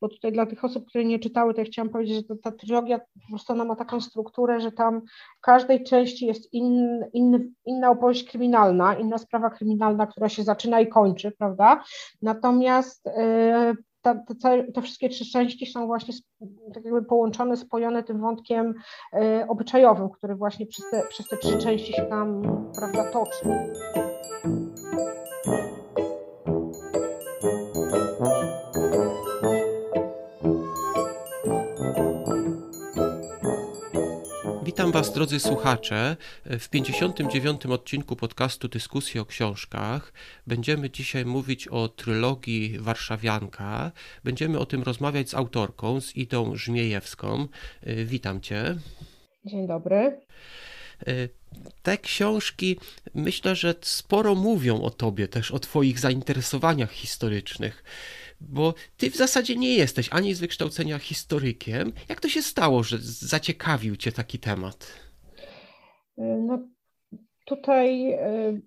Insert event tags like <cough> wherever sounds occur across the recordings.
bo tutaj dla tych osób, które nie czytały, to ja chciałam powiedzieć, że ta, ta trylogia po prostu ona ma taką strukturę, że tam w każdej części jest in, in, inna opowieść kryminalna, inna sprawa kryminalna, która się zaczyna i kończy, prawda? Natomiast yy, ta, te, te, wszystkie trzy części są właśnie tak jakby połączone, spojone tym wątkiem y, obyczajowym, który właśnie przez te, przez te trzy części się tam prawda, toczy. Witam Was, drodzy słuchacze. W 59. odcinku podcastu Dyskusji o książkach będziemy dzisiaj mówić o trylogii Warszawianka. Będziemy o tym rozmawiać z autorką, z Idą Żmiejewską. Witam Cię. Dzień dobry. Te książki myślę, że sporo mówią o Tobie, też o Twoich zainteresowaniach historycznych bo ty w zasadzie nie jesteś ani z wykształcenia historykiem. Jak to się stało, że zaciekawił cię taki temat? No tutaj e,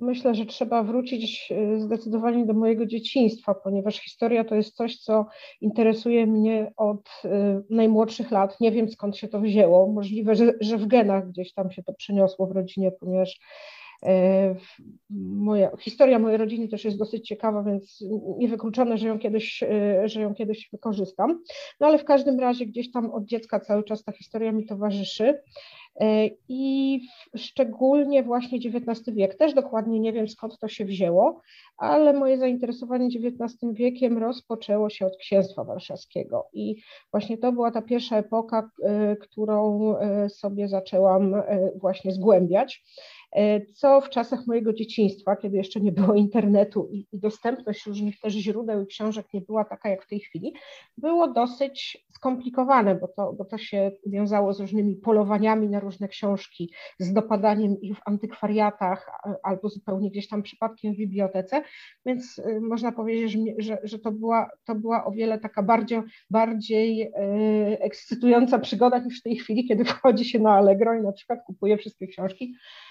myślę, że trzeba wrócić e, zdecydowanie do mojego dzieciństwa, ponieważ historia to jest coś, co interesuje mnie od e, najmłodszych lat. Nie wiem skąd się to wzięło. Możliwe, że, że w genach gdzieś tam się to przeniosło w rodzinie, ponieważ E, moja, historia mojej rodziny też jest dosyć ciekawa, więc niewykluczone, że ją kiedyś, e, że ją kiedyś wykorzystam. No ale w każdym razie gdzieś tam od dziecka cały czas ta historia mi towarzyszy. E, I szczególnie właśnie XIX wiek. Też dokładnie nie wiem skąd to się wzięło, ale moje zainteresowanie XIX wiekiem rozpoczęło się od Księstwa Warszawskiego. I właśnie to była ta pierwsza epoka, którą sobie zaczęłam właśnie zgłębiać. E, co w czasach mojego dzieciństwa, kiedy jeszcze nie było internetu i, dostępność różnych też źródeł i książek nie była taka jak w tej chwili, było dosyć skomplikowane, bo to, bo to się wiązało z różnymi polowaniami na różne książki, z dopadaniem ich w antykwariatach albo zupełnie gdzieś tam przypadkiem w bibliotece, więc y, można powiedzieć, że, że, że to, była, to była o wiele taka bardziej, bardziej y, ekscytująca przygoda niż w tej chwili, kiedy wchodzi się na Allegro i na przykład kupuje wszystkie książki, E,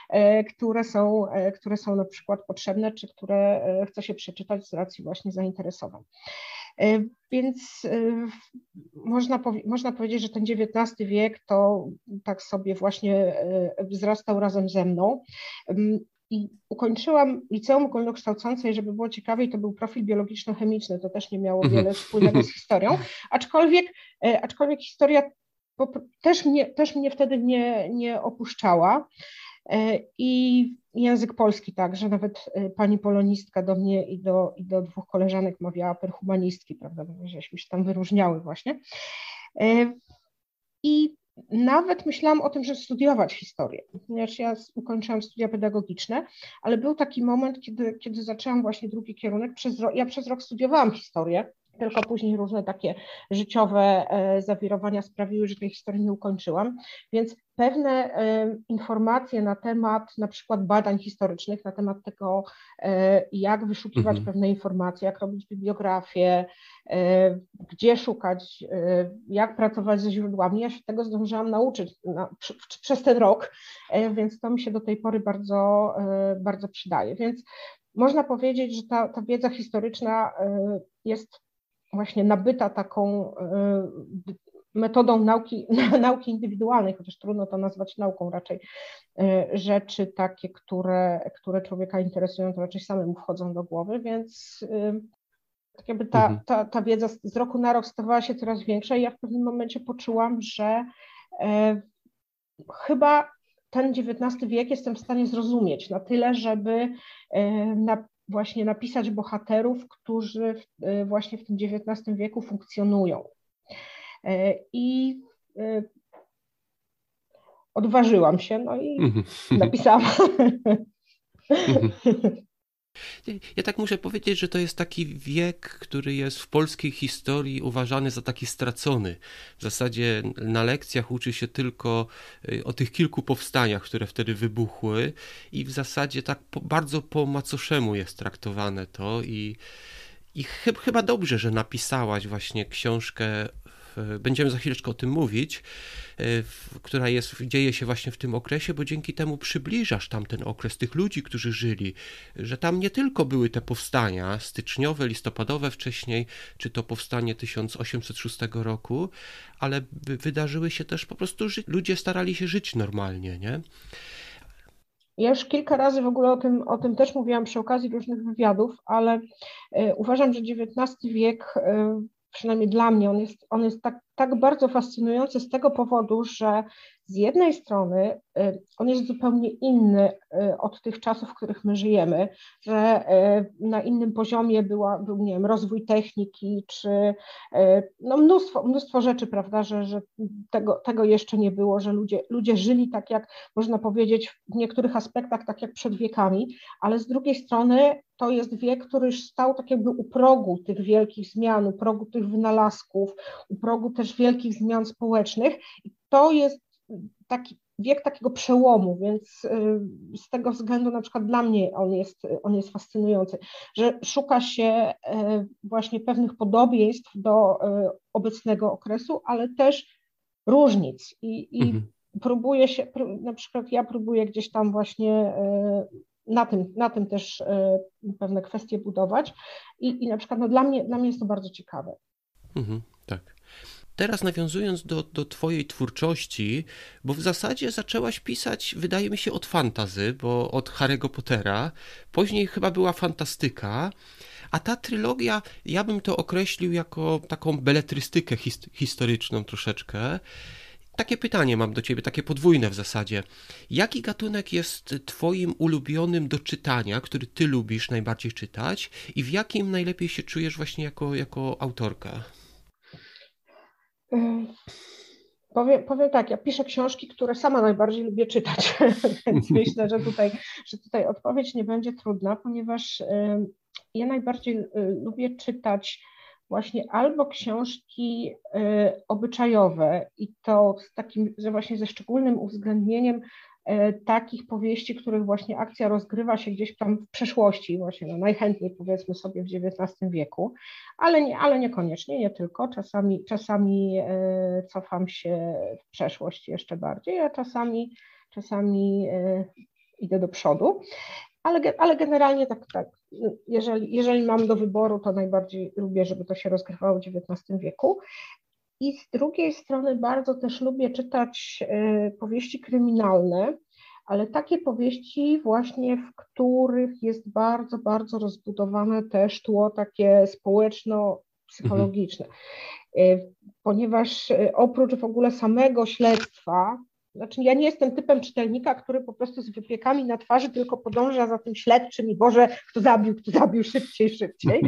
które są, e, które są na przykład potrzebne, czy które e, chce się przeczytać z racji właśnie zainteresowań. Więc można, można powiedzieć, że ten XIX wiek to tak sobie właśnie wzrastał razem ze mną. I ukończyłam liceum ogólnokształcące i żeby było ciekawiej, to był profil biologiczno-chemiczny, to też nie miało mhm. wiele wspólnego z historią, aczkolwiek, aczkolwiek historia też mnie, też mnie wtedy nie, nie opuszczała. E, I język polski także, nawet e, pani polonistka do mnie i do, i do dwóch koleżanek mawiała per humanistki, prawda, żeśmy się tam wyróżniały właśnie. E, I nawet myślałam o tym, żeby studiować historię, ponieważ ja ukończyłam studia pedagogiczne, ale był taki moment, kiedy, kiedy zaczęłam właśnie drugi kierunek. Przez, ja przez rok studiowałam historię, tylko później różne takie życiowe zawirowania sprawiły, że tej historii nie ukończyłam, więc pewne informacje na temat na przykład badań historycznych, na temat tego, e, jak wyszukiwać mhm. pewne informacje, jak robić bibliografię, e, gdzie szukać, e, jak pracować ze źródłami. Ja się tego zdążyłam nauczyć na, przez ten rok, więc to mi się do tej pory bardzo, bardzo przydaje. Więc można powiedzieć, że ta, ta wiedza historyczna jest właśnie nabyta taką metodą nauki, <laughs> nauki indywidualnej, chociaż trudno to nazwać nauką, raczej e, rzeczy takie, które, które człowieka interesują, to raczej samemu wchodzą do głowy, więc e, tak jakby ta, mhm. ta, ta wiedza z roku na rok stawała się coraz większa i ja w pewnym momencie poczułam, że e, chyba ten XIX wiek jestem w stanie zrozumieć na tyle, żeby e, na, właśnie napisać bohaterów, którzy e, właśnie w tym XIX wieku funkcjonują. E, I e, odważyłam się, no i mhm. napisałam. <laughs> <laughs> Ja tak muszę powiedzieć, że to jest taki wiek, który jest w polskiej historii uważany za taki stracony. W zasadzie na lekcjach uczy się tylko e, o tych kilku powstaniach, które wtedy wybuchły, i w zasadzie tak po, bardzo po macoszemu jest traktowane to. I, i chyba dobrze, że napisałaś właśnie książkę będziemy za chwileczkę o tym mówić, która jest, dzieje się właśnie w tym okresie, bo dzięki temu przybliżasz tam ten okres tych ludzi, którzy żyli, że tam nie tylko były te powstania styczniowe, listopadowe wcześniej, czy to powstanie 1806 roku, ale wydarzyły się też po prostu, ludzie starali się żyć normalnie, nie? Ja już kilka razy w ogóle o tym, o tym też mówiłam przy okazji różnych wywiadów, ale y, uważam, że XIX wiek, przynajmniej dla mnie, on jest, on jest tak, tak bardzo fascynujący z tego powodu, że z jednej strony y, on jest zupełnie inny y, od tych czasów, w których my żyjemy, że y, na innym poziomie była, był nie wiem, rozwój techniki, czy no mnóstwo, mnóstwo rzeczy, prawda, że, że tego, tego jeszcze nie było, że ludzie, ludzie żyli tak jak, można powiedzieć, w niektórych aspektach tak jak przed wiekami, ale z drugiej strony to jest wiek, który już stał tak jakby u progu tych wielkich zmian, u progu tych wynalazków, u progu też wielkich zmian społecznych. I to jest taki wiek takiego przełomu, więc y, z tego względu na przykład dla mnie on jest, on jest fascynujący, że szuka się y, właśnie pewnych podobieństw do y, obecnego okresu, ale też różnic i, i mhm. próbuje się, na przykład ja próbuję gdzieś tam właśnie na tym, na tym też pewne kwestie budować i, i na przykład no dla, mnie, dla mnie jest to bardzo ciekawe. Mhm, tak. Teraz nawiązując do, do Twojej twórczości, bo w zasadzie zaczęłaś pisać, wydaje mi się, od fantazy, bo od Harry'ego Pottera, później chyba była fantastyka, a ta trylogia, ja bym to określił jako taką beletrystykę his historyczną troszeczkę. Takie pytanie mam do ciebie, takie podwójne w zasadzie. Jaki gatunek jest twoim ulubionym do czytania, który ty lubisz najbardziej czytać i w jakim najlepiej się czujesz właśnie jako, jako autorka? Powiem, powiem tak, ja piszę książki, które sama najbardziej lubię czytać, <laughs> więc myślę, że tutaj, że tutaj odpowiedź nie będzie trudna, ponieważ ja najbardziej y, lubię czytać właśnie albo książki y, obyczajowe i to z takim, że właśnie ze szczególnym uwzględnieniem E, takich powieści, których właśnie akcja rozgrywa się gdzieś tam w przeszłości, właśnie no najchętniej powiedzmy sobie w XIX wieku, ale, nie, ale niekoniecznie, nie tylko. Czasami, czasami e, cofam się w przeszłość jeszcze bardziej, a czasami, czasami e, idę do przodu. Ale, ale generalnie tak, tak jeżeli, jeżeli mam do wyboru, to najbardziej lubię, żeby to się rozgrywało w XIX wieku. I z drugiej strony bardzo też lubię czytać e, powieści kryminalne, ale takie powieści właśnie, w których jest bardzo, bardzo rozbudowane też tło takie społeczno-psychologiczne. Mhm. Ponieważ e, oprócz w ogóle samego śledztwa, znaczy, ja nie jestem typem czytelnika, który po prostu z wypiekami na twarzy tylko podąża za tym śledczym i Boże, kto zabił, kto zabił, szybciej, szybciej.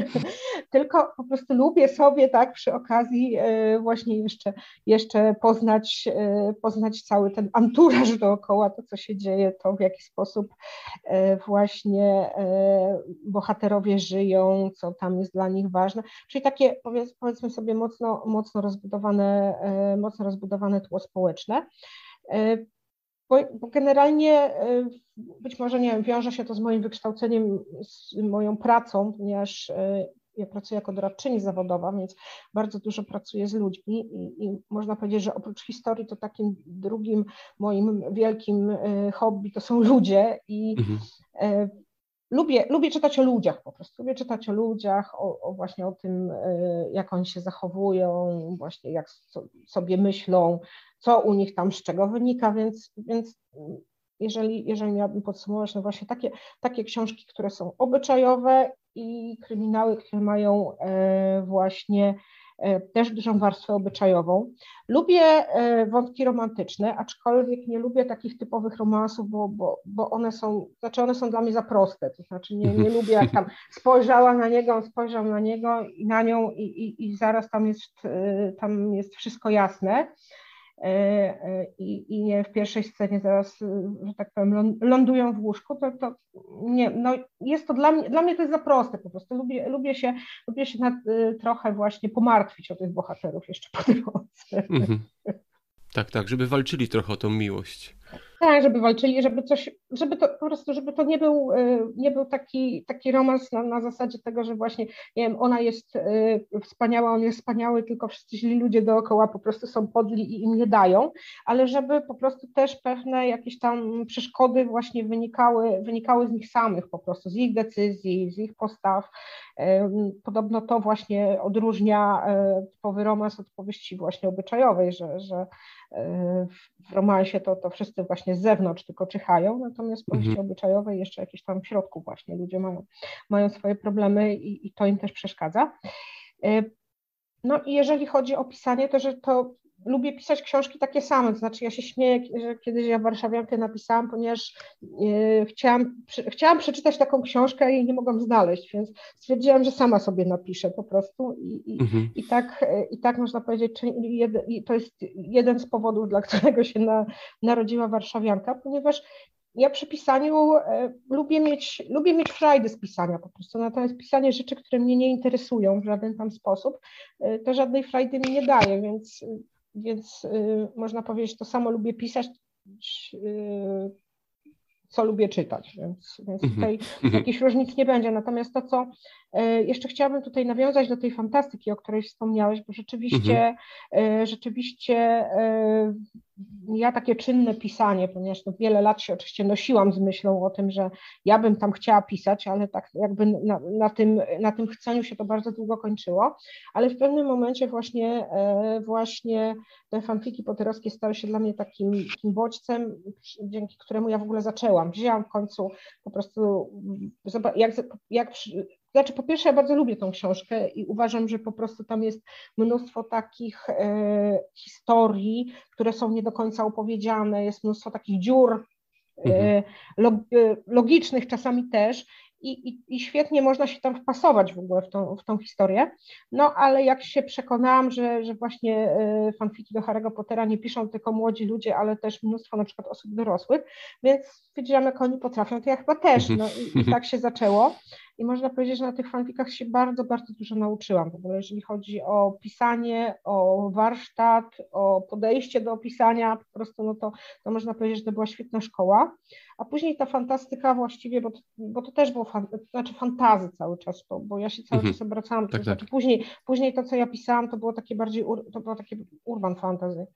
<laughs> tylko po prostu lubię sobie tak przy okazji e, właśnie jeszcze, jeszcze poznać, e, poznać cały ten anturaż dookoła, to co się dzieje, to w jaki sposób e, właśnie bohaterowie żyją, co tam jest dla nich ważne. Czyli takie powiedzmy sobie mocno, mocno rozbudowane, mocno rozbudowane tło społeczne. E, bo, bo generalnie e, być może nie wiem, wiąże się to z moim wykształceniem, z moją pracą, ponieważ e, ja pracuję jako doradczyni zawodowa, więc bardzo dużo pracuję z ludźmi i, i, można powiedzieć, że oprócz historii to takim drugim moim wielkim hobby to są ludzie i mhm. Lubię, lubię czytać o ludziach po prostu, lubię czytać o ludziach, o, o właśnie o tym, jak oni się zachowują, właśnie jak sobie myślą, co u nich tam z czego wynika, więc, więc jeżeli, jeżeli miałabym podsumować, no właśnie takie, takie książki, które są obyczajowe i kryminały, które mają e, właśnie e, też dużą warstwę obyczajową. Lubię e, wątki romantyczne, aczkolwiek nie lubię takich typowych romansów, bo, bo, bo one są, znaczy one są dla mnie za proste, to znaczy nie, nie lubię jak tam spojrzała na niego, on spojrzał na niego i na nią i, i, i zaraz tam jest, tam jest wszystko jasne. E, e, i, i nie w pierwszej scenie zaraz, że tak powiem, lądują w łóżku, to, to nie, no jest to dla mnie, dla mnie to jest za proste po prostu. Lubię, lubię się, lubię się nad, trochę właśnie pomartwić o tych bohaterów jeszcze po drodze. Mhm. Tak, tak, żeby walczyli trochę o tą miłość. Tak, żeby walczyli, żeby coś, żeby to po prostu, żeby to nie był, y, nie był taki, taki romans na, na zasadzie tego, że właśnie, nie wiem, ona jest y, wspaniała, on jest wspaniały, tylko wszyscy źli ludzie dookoła po prostu są podli i im nie dają, ale żeby po prostu też pewne jakieś tam przeszkody właśnie wynikały, wynikały z nich samych po prostu, z ich decyzji, z ich postaw. Podobno to właśnie odróżnia y, typowy romans od powieści właśnie obyczajowej, że, że w romansie to, to wszyscy właśnie z zewnątrz tylko czyhają, natomiast w powieści mhm. obyczajowej jeszcze jakieś tam w środku właśnie ludzie mają, mają swoje problemy i, i to im też przeszkadza. E, no i jeżeli chodzi o pisanie, to że to lubię pisać książki takie same, to znaczy ja się śmieję, że kiedyś ja Warszawiankę napisałam, ponieważ yy, chciałam, przy, chciałam przeczytać taką książkę i nie mogłam znaleźć, więc stwierdziłam, że sama sobie napiszę po prostu i, i, mhm. i tak, i tak można powiedzieć, czy to jest jeden z powodów, dla którego się na, narodziła Warszawianka, ponieważ ja przy pisaniu e, lubię mieć, lubię mieć frajdę z pisania po prostu, natomiast pisanie rzeczy, które mnie nie interesują w żaden tam sposób, e, to żadnej frajdy mi nie daje, więc więc y, można powiedzieć, to samo lubię pisać, y, co lubię czytać, więc, więc mhm. tutaj mhm. jakichś różnic nie będzie. Natomiast to, co y, jeszcze chciałabym tutaj nawiązać do tej fantastyki, o której wspomniałeś, bo rzeczywiście, mhm. rzeczywiście ja takie czynne pisanie, ponieważ no wiele lat się oczywiście nosiłam z myślą o tym, że ja bym tam chciała pisać, ale tak jakby na, na, tym, na tym chceniu się to bardzo długo kończyło, ale w pewnym momencie właśnie, e, właśnie te fanfiki poterowskie stały się dla mnie takim, takim bodźcem, dzięki któremu ja w ogóle zaczęłam. Wzięłam w końcu po prostu, jak, jak znaczy, po pierwsze, ja bardzo lubię tą książkę i uważam, że po prostu tam jest mnóstwo takich e, historii, które są nie do końca opowiedziane, jest mnóstwo takich dziur e, mhm. log, e, logicznych czasami też i, i, i, świetnie można się tam wpasować w ogóle w tą, w tą historię. No ale jak się przekonałam, że, że właśnie e, fanfiki do Harry'ego Pottera nie piszą tylko młodzi ludzie, ale też mnóstwo na przykład osób dorosłych, więc wiedziałam, jak oni potrafią, to ja chyba też. No i, i tak się zaczęło. I można powiedzieć, że na tych fanfikach się bardzo, bardzo dużo nauczyłam w ogóle, jeżeli chodzi o pisanie, o warsztat, o podejście do pisania, po prostu no to, to można powiedzieć, że to była świetna szkoła. A później ta fantastyka właściwie, bo to, bo to też było, fan, znaczy fantazy cały czas, bo, bo ja się cały mhm. czas obracałam, tak, to znaczy tak. później, później to, co ja pisałam, to było takie bardziej, to było takie urban fantasy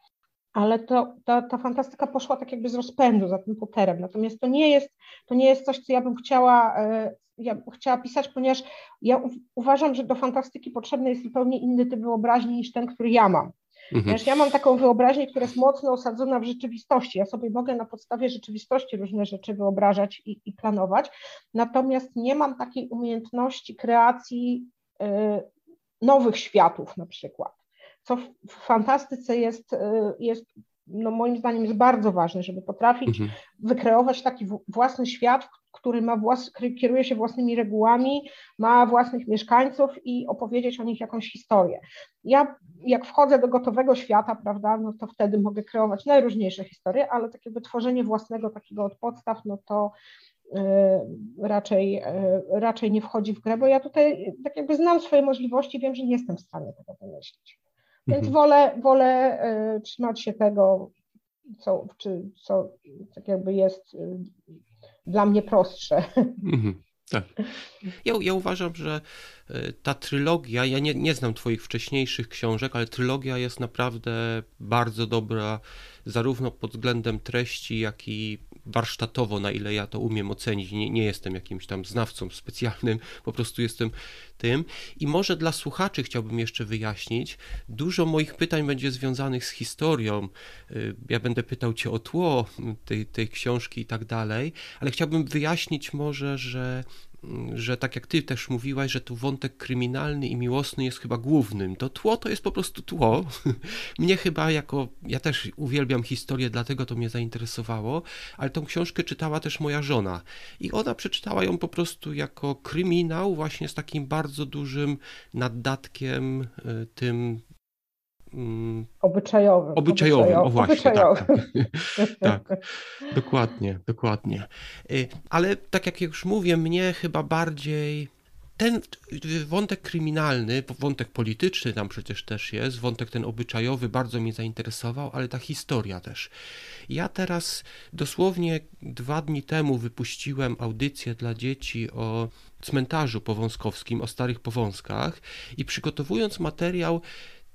ale to, ta, ta fantastyka poszła tak jakby z rozpędu za tym Potterem. Natomiast to nie jest, to nie jest coś, co ja bym chciała, e, ja chciała pisać, ponieważ ja uważam, że do fantastyki potrzebny jest zupełnie inny typ wyobraźni niż ten, który ja mam. Mhm. Ja mam taką wyobraźnię, która jest mocno osadzona w rzeczywistości. Ja sobie mogę na podstawie rzeczywistości różne rzeczy wyobrażać i, i planować, natomiast nie mam takiej umiejętności kreacji y, nowych światów na przykład co w fantastyce jest, y, jest no moim zdaniem jest bardzo ważne, żeby potrafić mhm. wykreować taki własny świat, który ma włas, kieruje się własnymi regułami, ma własnych mieszkańców i opowiedzieć o nich jakąś historię. Ja jak wchodzę do gotowego świata, prawda, no to wtedy mogę kreować najróżniejsze historie, ale takie wytworzenie własnego takiego od podstaw, no to y, raczej, y, raczej nie wchodzi w grę, bo ja tutaj tak jakby znam swoje możliwości, wiem, że nie jestem w stanie tego wymyślić. Więc mhm. wolę, wolę y, trzymać się tego, co, czy, co tak jakby jest y, dla mnie prostsze. Mhm. Tak. <laughs> Ja, ja uważam, że e, ta trylogia, ja nie, nie znam Twoich wcześniejszych książek, ale trylogia jest naprawdę bardzo dobra, zarówno pod względem treści, jak i warsztatowo, na ile ja to umiem ocenić. Nie, nie jestem jakimś tam znawcą specjalnym, <laughs> po prostu jestem tym. I może dla słuchaczy chciałbym jeszcze wyjaśnić, dużo moich pytań będzie związanych z historią. E, ja będę pytał Cię o tło tej, tej książki i tak dalej, ale chciałbym wyjaśnić może, że że tak jak ty też mówiłaś, że tu wątek kryminalny i miłosny jest chyba głównym. To tło to jest po prostu tło. <laughs> Mnie chyba jako, ja też uwielbiam historię, dlatego to mnie zainteresowało, ale tą książkę czytała też moja żona i ona przeczytała ją po prostu jako kryminał właśnie z takim bardzo dużym naddatkiem y, tym Mm, obyczajowym. Obyczajowym, o właśnie, tak, obyczajowym. Tak, <laughs> tak, dokładnie, dokładnie. Y, ale tak jak już mówię, mnie chyba bardziej ten wątek kryminalny, wątek polityczny tam przecież też jest, wątek ten obyczajowy bardzo mnie zainteresował, ale ta historia też. Ja teraz dosłownie dwa dni temu wypuściłem audycję dla dzieci o cmentarzu powązkowskim, o starych powązkach i przygotowując materiał,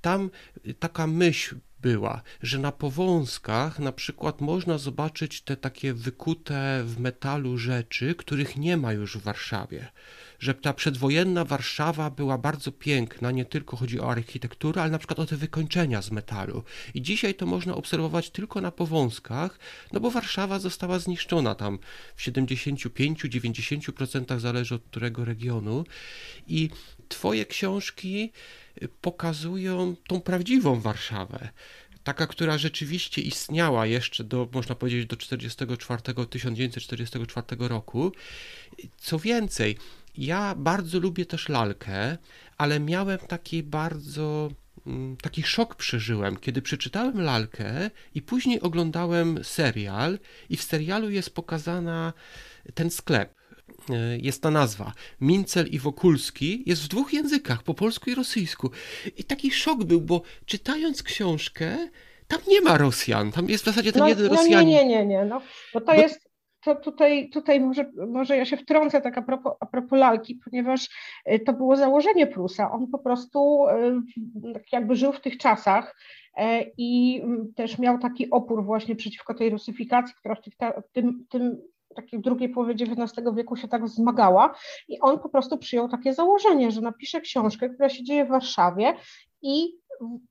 tam taka myśl była, że na powązkach na przykład można zobaczyć te takie wykute w metalu rzeczy, których nie ma już w Warszawie. Że ta przedwojenna Warszawa była bardzo piękna, nie tylko chodzi o architekturę, ale na przykład o te wykończenia z metalu. I dzisiaj to można obserwować tylko na powązkach, no bo Warszawa została zniszczona tam w 75-90% zależy od którego regionu. I twoje książki pokazują tą prawdziwą Warszawę. Taka, która rzeczywiście istniała jeszcze do, można powiedzieć, do 44, 1944 roku. Co więcej, ja bardzo lubię też lalkę, ale miałem taki bardzo mm, taki szok przeżyłem, kiedy przeczytałem lalkę i później oglądałem serial i w serialu jest pokazana ten sklep jest ta nazwa. Mincel i Wokulski jest w dwóch językach, po polsku i rosyjsku. I taki szok był, bo czytając książkę, tam nie ma Rosjan, tam jest w zasadzie ten no, jeden no Rosjanin. Nie, nie, nie, nie, no, bo to bo... jest, to tutaj, tutaj może, może ja się wtrącę tak a propos, a propos lalki, ponieważ e, to było założenie Prusa. On po prostu e, tak jakby żył w tych czasach i też miał taki opór właśnie przeciwko tej rusyfikacji, która w, tych, w tym, tym takiej drugiej połowie XIX wieku się tak wzmagała i on po prostu przyjął takie założenie, że napisze książkę, która się dzieje w Warszawie i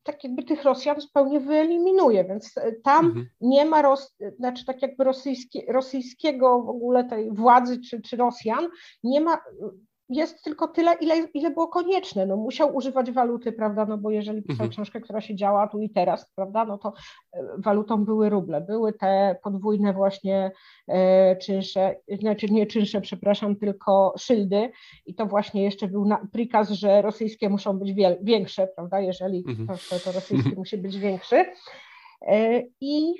tak jakby tych Rosjan zupełnie wyeliminuje, więc tam mhm. nie ma, Ros, znaczy tak jakby rosyjskie, rosyjskiego w ogóle tej władzy czy, czy Rosjan, nie ma jest tylko tyle, ile, ile było konieczne. No, musiał używać waluty, prawda, no bo jeżeli pisał mhm. książkę, która się działa tu i teraz, prawda, no to e, walutą były ruble, były te podwójne właśnie e, czynsze, znaczy nie czynsze, przepraszam, tylko szyldy i to właśnie jeszcze był prikaz, że rosyjskie muszą być większe, prawda, jeżeli mhm. to, to rosyjskie musi być większy. E, I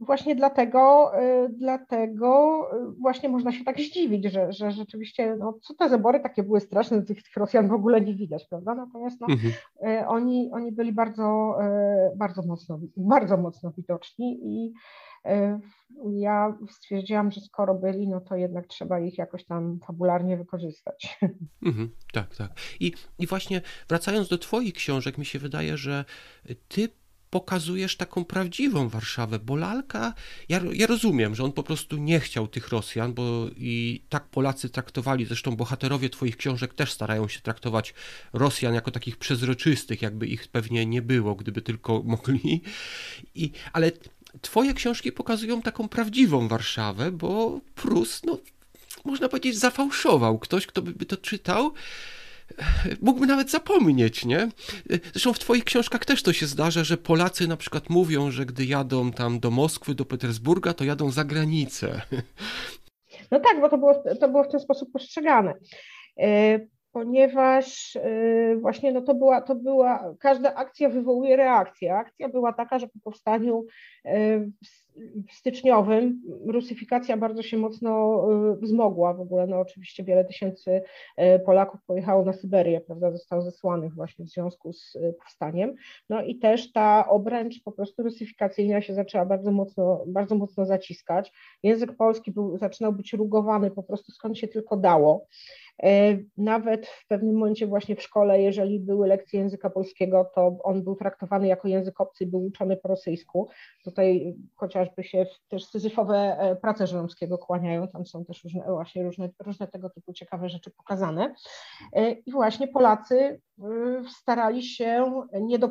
właśnie dlatego, e, dlatego właśnie można się tak zdziwić, że, że rzeczywiście, no, co te zabory takie były straszne, tych, tych Rosjan w ogóle nie widać, prawda? Natomiast no, mhm. E, oni, oni byli bardzo, bardzo mocno, bardzo mocno widoczni i ja stwierdziłam, że skoro byli, no to jednak trzeba ich jakoś tam fabularnie wykorzystać. <laughs> Mhm, tak, tak. I, I właśnie wracając do Twoich książek, mi się wydaje, że Ty pokazujesz taką prawdziwą Warszawę, bo lalka, ja, ja rozumiem, że on po prostu nie chciał tych Rosjan, bo i tak Polacy traktowali, zresztą bohaterowie twoich książek też starają się traktować Rosjan jako takich przezroczystych, jakby ich pewnie nie było, gdyby tylko <laughs> mogli, I, ale twoje książki pokazują taką prawdziwą Warszawę, bo Prus, no, można powiedzieć, zafałszował. Ktoś, kto by to czytał, mógłby nawet zapomnieć, nie? Zresztą w twoich książkach też to się zdarza, że Polacy na przykład mówią, że gdy jadą tam do Moskwy, do Petersburga, to jadą za granicę. No tak, bo to było, to było w ten sposób postrzegane. E, ponieważ e, właśnie no to była, to była, każda akcja wywołuje reakcję. Akcja była taka, że po powstaniu e, styczniowym rusyfikacja bardzo się mocno y, wzmogła w ogóle. No oczywiście wiele tysięcy y, Polaków pojechało na Syberię, prawda, zostało zesłanych właśnie w związku z y, powstaniem. No i też ta obręcz po prostu rusyfikacyjna się zaczęła bardzo mocno, bardzo mocno zaciskać. Język polski był, zaczynał być rugowany po prostu skąd się tylko dało. E, nawet w pewnym momencie właśnie w szkole, jeżeli były lekcje języka polskiego, to on był traktowany jako język obcy był uczony po rosyjsku. Tutaj chociażby się też syzyfowe e, prace Żeromskiego kłaniają, tam są też różne, właśnie różne, różne tego typu ciekawe rzeczy pokazane. E, I właśnie Polacy starali się nie do,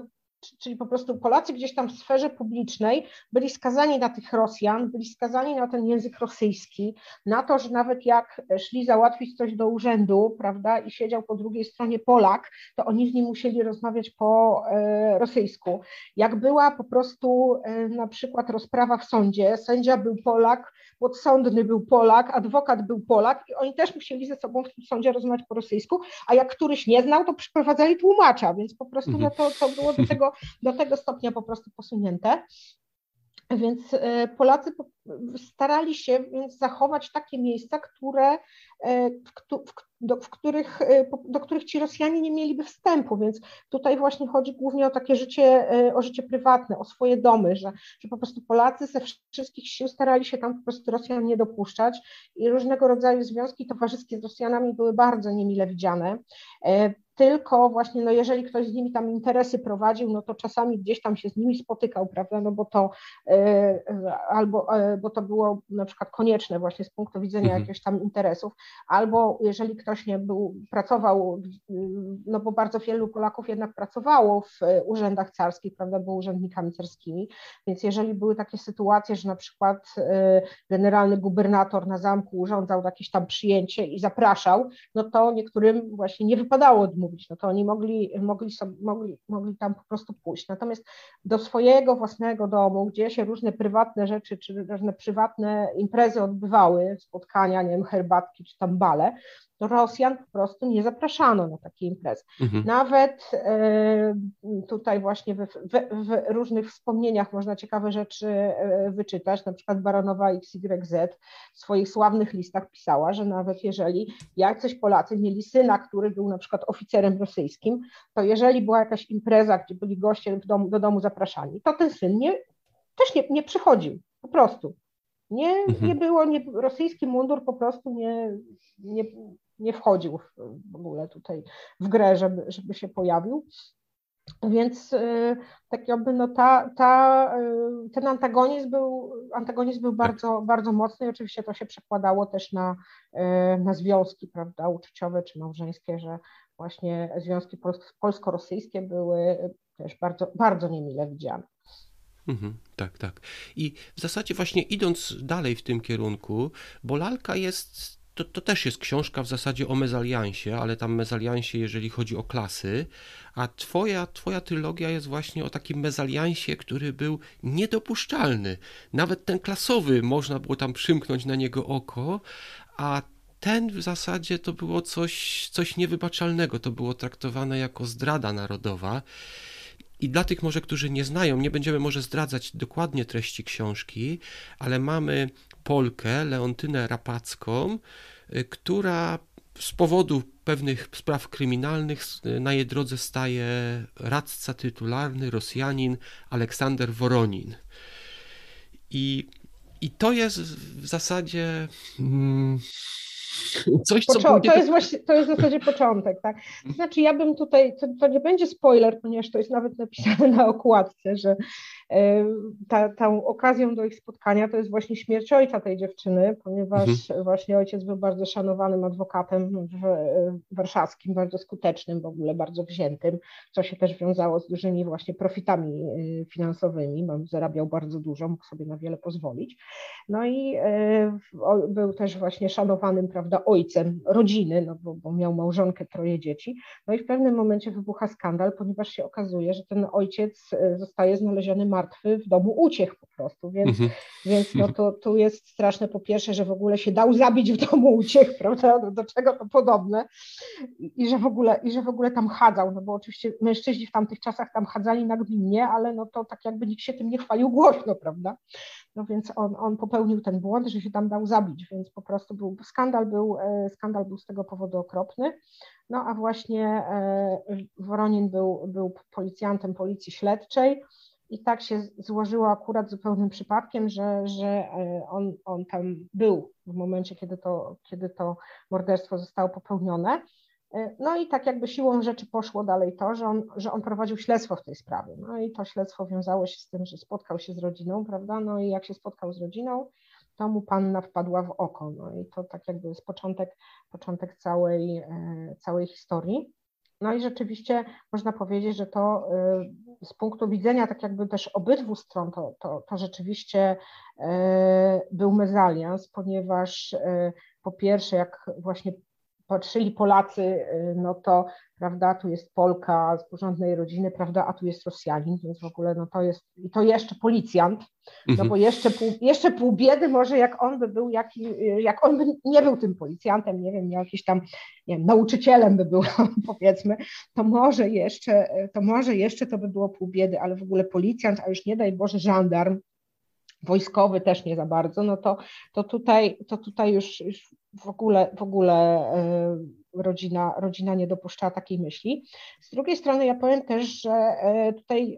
czyli po prostu Polacy gdzieś tam w sferze publicznej byli skazani na tych Rosjan, byli skazani na ten język rosyjski, na to, że nawet jak szli załatwić coś do urzędu, prawda, i siedział po drugiej stronie Polak, to oni z nim musieli rozmawiać po e, rosyjsku. Jak była po prostu e, na przykład rozprawa w sądzie, sędzia był Polak, podsądny był Polak, adwokat był Polak i oni też musieli ze sobą w tym sądzie rozmawiać po rosyjsku, a jak któryś nie znał, to przyprowadzali tłumacza, więc po prostu no to, to było do tego, do tego stopnia po prostu posunięte. Więc e, Polacy starali się więc zachować takie miejsca, które, e, do, których, e, do których ci Rosjanie nie mieliby wstępu, więc tutaj właśnie chodzi głównie o takie życie, o życie prywatne, o swoje domy, że, że po prostu Polacy ze wszystkich sił starali się tam po prostu Rosjan nie dopuszczać. I różnego rodzaju związki towarzyskie z Rosjanami były bardzo niemile widziane tylko właśnie, no jeżeli ktoś z nimi tam interesy prowadził, no to czasami gdzieś tam się z nimi spotykał, prawda, no bo to e, albo, e, bo to było na przykład konieczne właśnie z punktu widzenia mhm. jakichś tam interesów, albo jeżeli ktoś nie był, pracował, no bo bardzo wielu Polaków jednak pracowało w urzędach carskich, prawda, były urzędnikami carskimi, więc jeżeli były takie sytuacje, że na przykład e, generalny gubernator na zamku urządzał jakieś tam przyjęcie i zapraszał, no to niektórym właśnie nie wypadało odmówić mówić, no to oni mogli, mogli, sobie, mogli, mogli tam po prostu pójść. Natomiast do swojego własnego domu, gdzie się różne prywatne rzeczy, czy różne prywatne imprezy odbywały, spotkania, nie wiem, herbatki, czy tam bale, to Rosjan po prostu nie zapraszano na takie imprezy. Mhm. Nawet e, tutaj właśnie w, w, w, różnych wspomnieniach można ciekawe rzeczy e, wyczytać, na przykład baronowa XYZ w swoich sławnych listach pisała, że nawet jeżeli jacyś Polacy mieli syna, który był na przykład oficerem rosyjskim, to jeżeli była jakaś impreza, gdzie byli goście domu, do domu zapraszani, to ten syn nie, też nie, nie przychodził, po prostu. Nie, mhm. nie było, nie, rosyjski mundur po prostu nie, nie, nie wchodził w, ogóle tutaj w grę, żeby, żeby się pojawił. Więc y, tak jakby no ta, ta, y, ten antagonizm był, antagonizm był bardzo, bardzo mocny i oczywiście to się przekładało też na, y, na związki prawda, uczuciowe czy małżeńskie, że właśnie związki polsko-rosyjskie były też bardzo, bardzo niemile widziane. Mhm, tak, tak. I w zasadzie właśnie idąc dalej w tym kierunku, bo lalka jest to, to też jest książka w zasadzie o mezaliansie, ale tam mezaliansie, jeżeli chodzi o klasy, a twoja, twoja trylogia jest właśnie o takim mezaliansie, który był niedopuszczalny. Nawet ten klasowy, można było tam przymknąć na niego oko, a ten w zasadzie to było coś, coś niewybaczalnego, to było traktowane jako zdrada narodowa. I dla tych może, którzy nie znają, nie będziemy może zdradzać dokładnie treści książki, ale mamy Polkę, Leontynę Rapacką, y, która z powodu pewnych spraw kryminalnych y, na jej drodze staje radca tytularny Rosjanin Aleksander Woronin. I, i to jest w zasadzie. Hmm, Coś, co Począ- to, jest właśnie, to jest w zasadzie początek, tak? Znaczy ja bym tutaj, to, to, nie będzie spoiler, ponieważ to jest nawet napisane na okładce, że ta, tą okazją do ich spotkania to jest właśnie śmierć ojca tej dziewczyny, ponieważ mhm. właśnie ojciec był bardzo szanowanym adwokatem w, warszawskim, bardzo skutecznym, w ogóle bardzo wziętym, co się też wiązało z dużymi właśnie profitami e, finansowymi, zarabiał bardzo dużo, mógł sobie na wiele pozwolić. No i e, był też właśnie szanowanym, prawda, ojcem rodziny, no bo, bo miał małżonkę, troje dzieci. No i w pewnym momencie wybucha skandal, ponieważ się okazuje, że ten ojciec e, zostaje znaleziony martwy w domu uciech po prostu, więc, mhm. więc no to tu jest straszne po pierwsze, że w ogóle się dał zabić w domu uciech, prawda, do, do czego to podobne I, i, że w ogóle, i że w ogóle tam chadzał, no bo oczywiście mężczyźni w tamtych czasach tam chadzali nagminnie, ale no to tak jakby nikt się tym nie chwalił głośno, prawda, no więc on, on popełnił ten błąd, że się tam dał zabić, więc po prostu był skandal, był, e, skandal był z tego powodu okropny. No a właśnie e, Woronin był, był policjantem policji śledczej i tak się złożyło akurat zupełnym przypadkiem, że, że e, on, on tam był w momencie, kiedy to, kiedy to morderstwo zostało popełnione. E, no i tak jakby siłą rzeczy poszło dalej to, że on, że on prowadził śledztwo w tej sprawie. No i to śledztwo wiązało się z tym, że spotkał się z rodziną, prawda? No i jak się spotkał z rodziną, to mu panna wpadła w oko. No i to tak jakby jest początek, początek całej, e, całej historii. No i rzeczywiście można powiedzieć, że to e, z punktu widzenia tak jakby też obydwu stron to, to, to rzeczywiście był mezalians, ponieważ po pierwsze jak właśnie patrzyli Polacy, y, no to, prawda, tu jest Polka z porządnej rodziny, prawda, a tu jest Rosjanin, więc w ogóle, no to jest, i to jeszcze policjant, no mhm. bo jeszcze pół, jeszcze pół biedy może jak on by był, jak, jak on by nie był tym policjantem, nie wiem, jakiś tam, nie wiem, nauczycielem by był, <laughs> powiedzmy, to może jeszcze, to może jeszcze to by było pół biedy, ale w ogóle policjant, a już nie daj Boże żandarm, wojskowy też nie za bardzo, no to, to, tutaj, to tutaj już, już w ogóle, w ogóle rodzina, rodzina nie dopuszczała takiej myśli. Z drugiej strony ja powiem też, że tutaj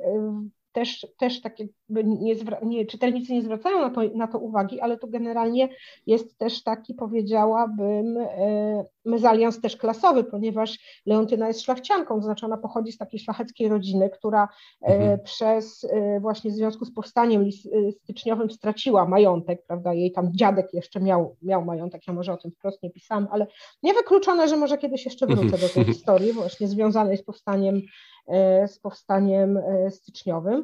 też, też tak jakby nie, nie, czytelnicy nie zwracają na to, na to uwagi, ale tu generalnie jest też taki, powiedziałabym, e, mezalians też klasowy, ponieważ Leontyna jest szlachcianką, to znaczy ona pochodzi z takiej szlacheckiej rodziny, która e, mhm. przez e, właśnie w związku z powstaniem styczniowym straciła majątek, prawda, jej tam dziadek jeszcze miał, miał majątek, ja może o tym wprost nie pisałam, ale niewykluczone, że może kiedyś jeszcze wrócę do tej mhm. <laughs> historii właśnie związanej z powstaniem z powstaniem styczniowym.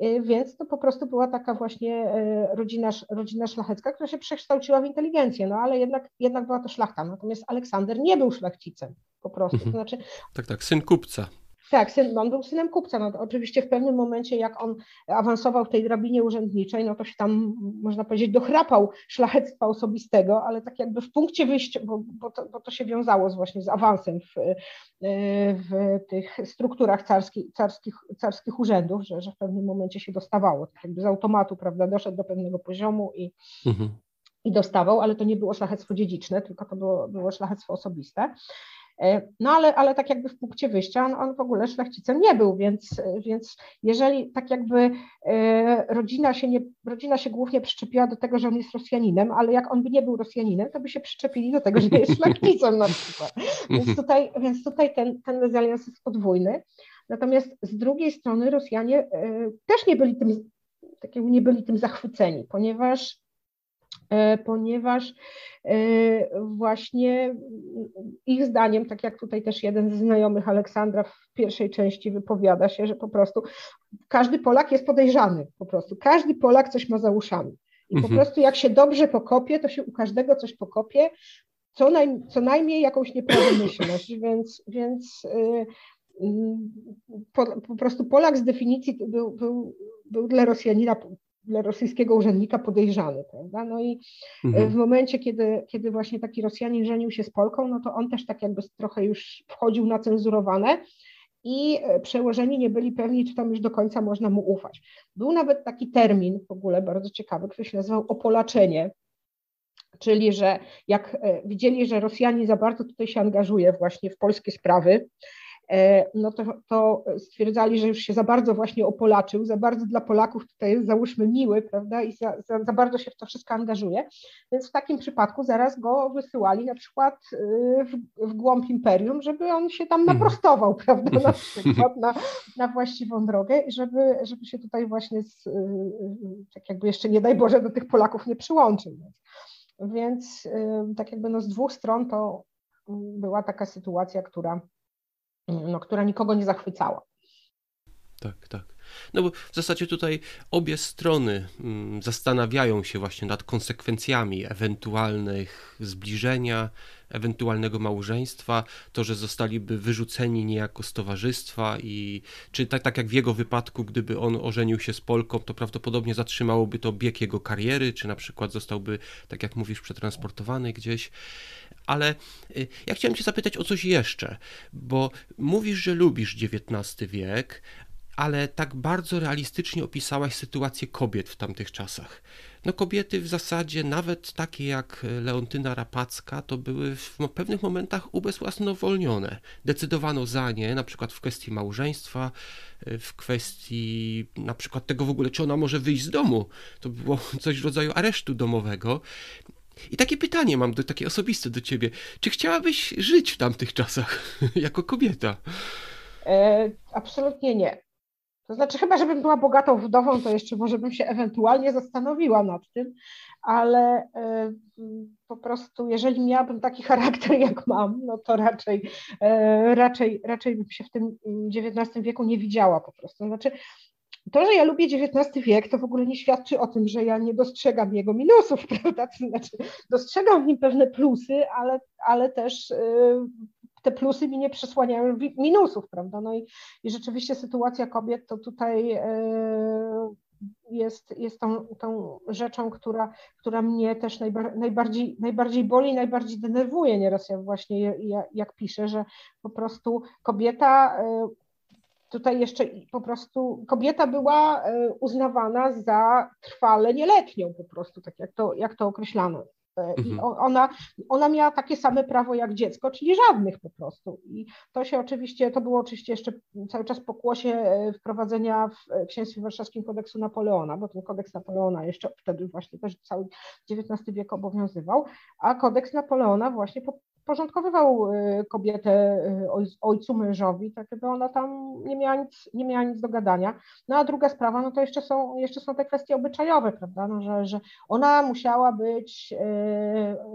E, więc to po prostu była taka właśnie rodzina, rodzina szlachecka, która się przekształciła w inteligencję, no ale jednak, jednak była to szlachta. Natomiast Aleksander nie był szlachcicem po prostu. To znaczy, tak, tak, syn kupca. Tak, syn, on był synem kupca. No, oczywiście w pewnym momencie, jak on awansował w tej drabinie urzędniczej, no to się tam, można powiedzieć, dochrapał szlachectwa osobistego, ale tak jakby w punkcie wyjścia, bo, bo, to, bo to się wiązało z, właśnie z awansem w, w tych strukturach carskich, carskich, carskich urzędów, że, że w pewnym momencie się dostawało, tak jakby z automatu, prawda, doszedł do pewnego poziomu i, mhm. i dostawał, ale to nie było szlachectwo dziedziczne, tylko to było, było szlachectwo osobiste. E, no ale, ale tak jakby w punkcie wyjścia on, on w ogóle szlachcicem nie był, więc, więc jeżeli tak jakby e, rodzina się, nie, rodzina się głównie przyczepiła do tego, że on jest Rosjaninem, ale jak on by nie był Rosjaninem, to by się przyczepili do tego, że jest szlachcicem na przykład. Więc mhm. tutaj, więc tutaj ten, ten mezalians jest podwójny. Natomiast z drugiej strony Rosjanie e, też nie byli tym, tak jakby nie byli tym zachwyceni, ponieważ ponieważ e, właśnie ich zdaniem, tak jak tutaj też jeden z znajomych Aleksandra w pierwszej części wypowiada się, że po prostu każdy Polak jest podejrzany, po prostu każdy Polak coś ma za uszami. I po mhm. prostu jak się dobrze pokopie, to się u każdego coś pokopie, co, naj, co najmniej jakąś nieprawomyślność, <laughs> więc, więc yy, po, po, prostu Polak z definicji był, był, był dla Rosjanina dla rosyjskiego urzędnika podejrzany, prawda? No i e, mhm. w momencie, kiedy, kiedy właśnie taki Rosjanin żenił się z Polką, no to on też tak jakby trochę już wchodził na cenzurowane i e, przełożeni nie byli pewni, czy tam już do końca można mu ufać. Był nawet taki termin w ogóle bardzo ciekawy, który się nazywał opolaczenie, czyli że jak e, widzieli, że Rosjanie za bardzo tutaj się angażuje właśnie w polskie sprawy, no to, to stwierdzali, że już się za bardzo właśnie opolaczył, za bardzo dla Polaków tutaj jest załóżmy miły, prawda, i za, za, za bardzo się w to wszystko angażuje, więc w takim przypadku zaraz go wysyłali na przykład y, w, w głąb imperium, żeby on się tam mhm. naprostował, <laughs> prawda, na przykład na, na właściwą drogę i żeby, żeby się tutaj właśnie z, y, y, tak jakby jeszcze nie daj Boże do tych Polaków nie przyłączył. Więc tak jakby no z dwóch stron to była taka sytuacja, która no, która nikogo nie zachwycała. Tak, tak. No bo w zasadzie tutaj obie strony mm, zastanawiają się właśnie nad konsekwencjami ewentualnych zbliżenia, ewentualnego małżeństwa, to, że zostaliby wyrzuceni niejako z towarzystwa i czy tak, tak jak w jego wypadku, gdyby on ożenił się z Polką, to prawdopodobnie zatrzymałoby to bieg jego kariery, czy na przykład zostałby, tak jak mówisz, przetransportowany gdzieś. Ale y, ja chciałem Cię zapytać o coś jeszcze, bo mówisz, że lubisz XIX wiek, ale tak bardzo realistycznie opisałaś sytuację kobiet w tamtych czasach. No kobiety w zasadzie, nawet takie jak Leontyna Rapacka, to były w pewnych momentach ubezwłasnowolnione. Decydowano za nie, na przykład w kwestii małżeństwa, y, w kwestii na przykład tego w ogóle, czy ona może wyjść z domu. To było <laughs> coś w rodzaju aresztu domowego. I takie pytanie mam, do, takie osobiste do ciebie. Czy chciałabyś żyć w tamtych czasach <laughs> jako kobieta? E, absolutnie nie. To znaczy, chyba żebym była bogatą wdową, to jeszcze może bym się ewentualnie zastanowiła nad tym, ale e, po prostu, jeżeli miałabym taki charakter, jak mam, no to raczej, e, raczej, raczej bym się w tym XIX wieku nie widziała po prostu. Znaczy, to, że ja lubię XIX wiek, to w ogóle nie świadczy o tym, że ja nie dostrzegam jego minusów, <laughs> prawda? To znaczy, dostrzegam w nim pewne plusy, ale, ale też y, te plusy mi nie przesłaniają minusów, prawda? No i, i rzeczywiście sytuacja kobiet to tutaj y, jest, jest tą, tą rzeczą, która, która mnie też najbar, najbardziej, najbardziej boli, najbardziej denerwuje nieraz, jak właśnie jak, piszę, że po prostu kobieta y, tutaj jeszcze po prostu kobieta była uznawana za trwale nieletnią po prostu, tak jak to, jak to określano. I mhm. ona, ona miała takie same prawo jak dziecko, czyli żadnych po prostu. I to się oczywiście, to było oczywiście jeszcze cały czas pokłosie e, wprowadzenia w Księstwie Warszawskim kodeksu Napoleona, bo ten kodeks Napoleona jeszcze wtedy właśnie też cały XIX wiek obowiązywał, a kodeks Napoleona właśnie porządkowywał y, kobietę y, ojcu, mężowi, tak żeby ona tam nie miała nic, nie miała nic do gadania. No a druga sprawa, no to jeszcze są, jeszcze są te kwestie obyczajowe, prawda, no, że, że ona musiała być,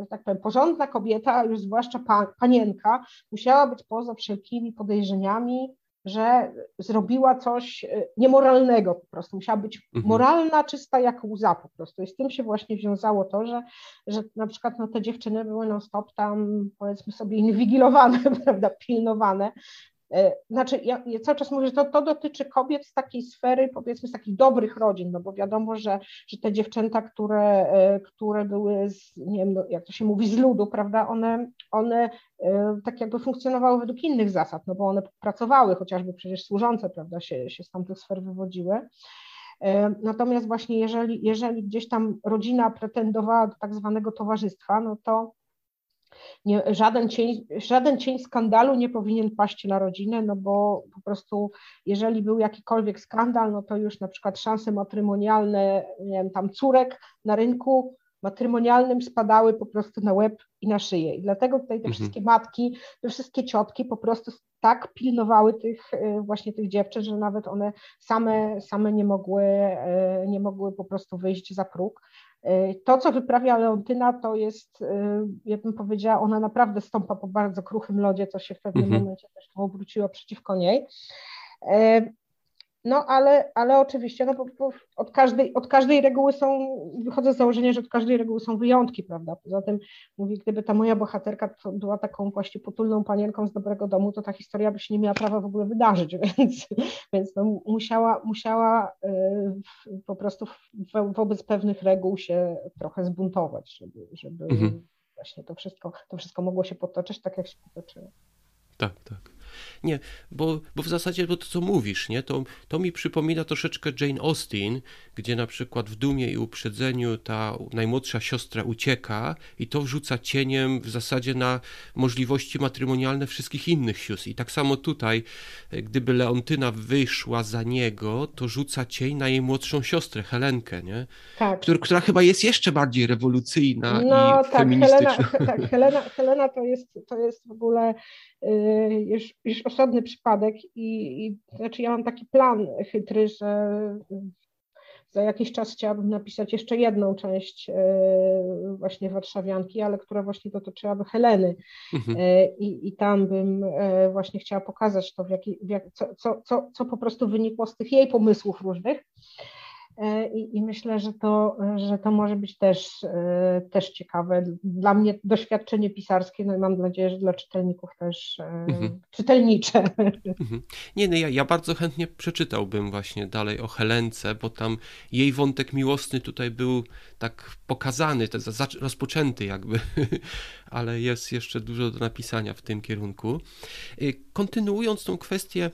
y, tak powiem, porządna kobieta, już zwłaszcza panienka, musiała być poza wszelkimi podejrzeniami, że zrobiła coś e, niemoralnego po prostu, musiała być mhm. moralna, czysta jak łza po prostu i z tym się właśnie wiązało to, że, że na przykład no, te dziewczyny były non stop tam powiedzmy sobie inwigilowane, <laughs> prawda, pilnowane, znaczy, ja, ja, cały czas mówię, że to, to dotyczy kobiet z takiej sfery, powiedzmy, z takich dobrych rodzin, no bo wiadomo, że, że te dziewczęta, które, e, które były, z, nie wiem, no, jak to się mówi, z ludu, prawda, one, one e, tak jakby funkcjonowały według innych zasad, no bo one pracowały, chociażby przecież służące, prawda, się, się z tamtych sfer wywodziły. Natomiast właśnie jeżeli, jeżeli gdzieś tam rodzina pretendowała do tak zwanego towarzystwa, no to nie, żaden, cień, żaden cień skandalu nie powinien paść na rodzinę, no bo po prostu jeżeli był jakikolwiek skandal, no to już na przykład szanse matrymonialne, nie wiem, tam córek na rynku matrymonialnym spadały po prostu na łeb i na szyję. I dlatego tutaj te mhm. wszystkie matki, te wszystkie ciotki po prostu tak pilnowały tych y, właśnie tych dziewczyn, że nawet one same, same nie, mogły, y, nie mogły po prostu wyjść za próg. Y, to, co wyprawia Leontyna, to jest, jak bym powiedziała, ona naprawdę stąpa po bardzo kruchym lodzie, co się w pewnym mhm. momencie też obróciło przeciwko niej. No ale, ale oczywiście no, bo, bo od, każdej, od każdej reguły są, wychodzę z założenia, że od każdej reguły są wyjątki, prawda? Poza tym mówi, gdyby ta moja bohaterka była taką właśnie potulną panienką z dobrego domu, to ta historia by się nie miała prawa w ogóle wydarzyć, <laughs> więc, więc no, musiała, musiała y, po prostu wo, wobec pewnych reguł się trochę zbuntować, żeby, żeby mhm. właśnie to wszystko, to wszystko mogło się potoczyć tak, jak się potoczyło. Tak, tak. Nie, bo, bo w zasadzie bo to, co mówisz, nie, to, to mi przypomina troszeczkę Jane Austen, gdzie na przykład w Dumie i Uprzedzeniu ta najmłodsza siostra ucieka i to wrzuca cieniem w zasadzie na możliwości matrymonialne wszystkich innych sióstr. I tak samo tutaj, gdyby Leontyna wyszła za niego, to rzuca cień na jej młodszą siostrę, Helenkę, nie? Tak. Która, która chyba jest jeszcze bardziej rewolucyjna no, i tak, feministyczna. Helena, <laughs> tak, Helena, Helena to, jest, to jest w ogóle Y, już, osobny przypadek i, i znaczy ja mam taki plan chytry, że za jakiś czas chciałabym napisać jeszcze jedną część y, właśnie Warszawianki, ale która właśnie dotyczyłaby Heleny. Mhm. Y, I, I tam bym właśnie chciała pokazać to, w jaki, w jak, co, co, co po prostu wynikło z tych jej pomysłów różnych. E, I, I, myślę, że to, że to może być też, e, też ciekawe. Dla mnie doświadczenie pisarskie, no i mam nadzieję, że dla czytelników też e, mhm. czytelnicze. <laughs> Mhm. Nie, no ja, ja bardzo chętnie przeczytałbym właśnie dalej o Helence, bo tam jej wątek miłosny tutaj był tak pokazany, to rozpoczęty jakby, <laughs> ale jest jeszcze dużo do napisania w tym kierunku. Kontynuując tą kwestię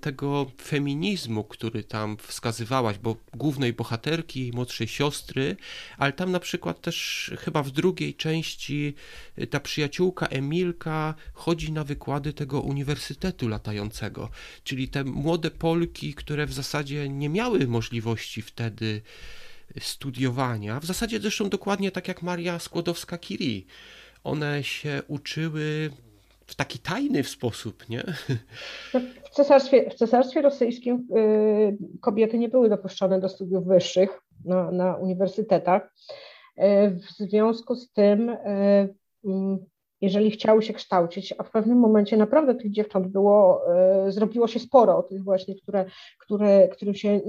tego feminizmu, który tam wskazywałaś, bo głównie głównej bohaterki, młodszej siostry, ale tam na przykład też chyba w drugiej części y, ta przyjaciółka Emilka chodzi na wykłady tego uniwersytetu latającego, czyli te młode Polki, które w zasadzie nie miały możliwości wtedy studiowania, w zasadzie zresztą dokładnie tak jak Maria Skłodowska-Curie. One się uczyły w taki tajny sposób, nie? W cesarstwie, w cesarstwie rosyjskim y, kobiety nie były dopuszczone do studiów wyższych na, na uniwersytetach. Y, w związku z tym, y, mm, jeżeli chciały się kształcić, a w pewnym momencie naprawdę tych dziewcząt było, zrobiło się sporo, tych właśnie, które, które, którym się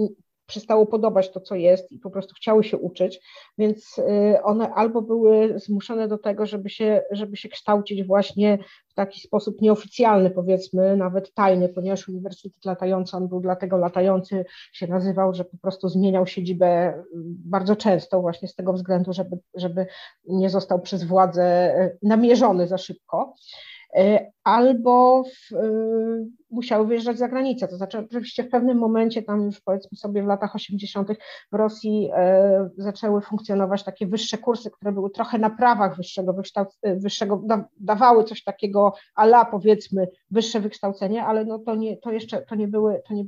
przestało podobać to, co jest i po prostu chciały się uczyć, więc y, one albo były zmuszone do tego, żeby się, żeby się kształcić właśnie w taki sposób nieoficjalny, powiedzmy, nawet tajny, ponieważ Uniwersytet Latający, on był dlatego latający, się nazywał, że po prostu zmieniał siedzibę y, bardzo często właśnie z tego względu, żeby, żeby nie został przez władzę y, namierzony za szybko. Albo w, y, musiały wyjeżdżać za granicę. To znaczy, oczywiście w pewnym momencie, tam już powiedzmy sobie w latach 80., w Rosji e, zaczęły funkcjonować takie wyższe kursy, które były trochę na prawach wyższego, wyższego da, dawały coś takiego ala powiedzmy wyższe wykształcenie, ale no to, nie, to jeszcze to nie były, to nie,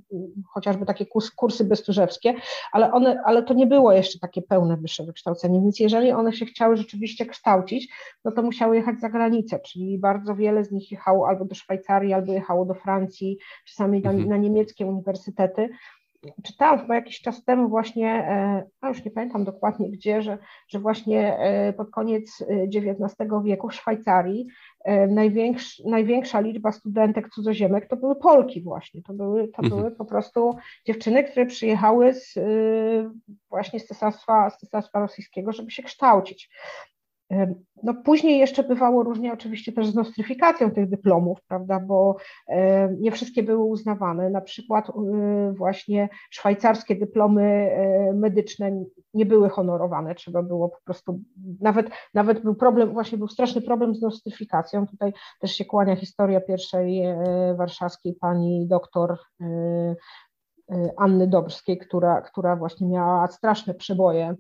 chociażby takie kurs, kursy bestużewskie, ale, one, ale to nie było jeszcze takie pełne wyższe wykształcenie, więc jeżeli one się chciały rzeczywiście kształcić, no to musiały jechać za granicę, czyli bardzo wiele z nich jechało albo do Szwajcarii, albo jechało do Francji, czasami na, mhm. na niemieckie uniwersytety. Czytałam chyba jakiś czas temu właśnie, e, a już nie pamiętam dokładnie gdzie, że, że właśnie e, pod koniec XIX e, wieku w Szwajcarii największ, największa liczba studentek cudzoziemek to były Polki właśnie, to były, to mhm. były po prostu dziewczyny, które przyjechały z, właśnie z cesarstwa, z cesarstwa rosyjskiego, żeby się kształcić. No później jeszcze bywało różnie oczywiście też z nostryfikacją tych dyplomów, prawda, bo nie wszystkie były uznawane. Na przykład y, właśnie szwajcarskie dyplomy e, medyczne nie były honorowane, trzeba było po prostu, nawet, nawet był problem, właśnie był straszny problem z nostryfikacją. Tutaj też się kłania historia pierwszej e, warszawskiej pani doktor e, Anny Dobrskiej, która, która właśnie miała straszne przeboje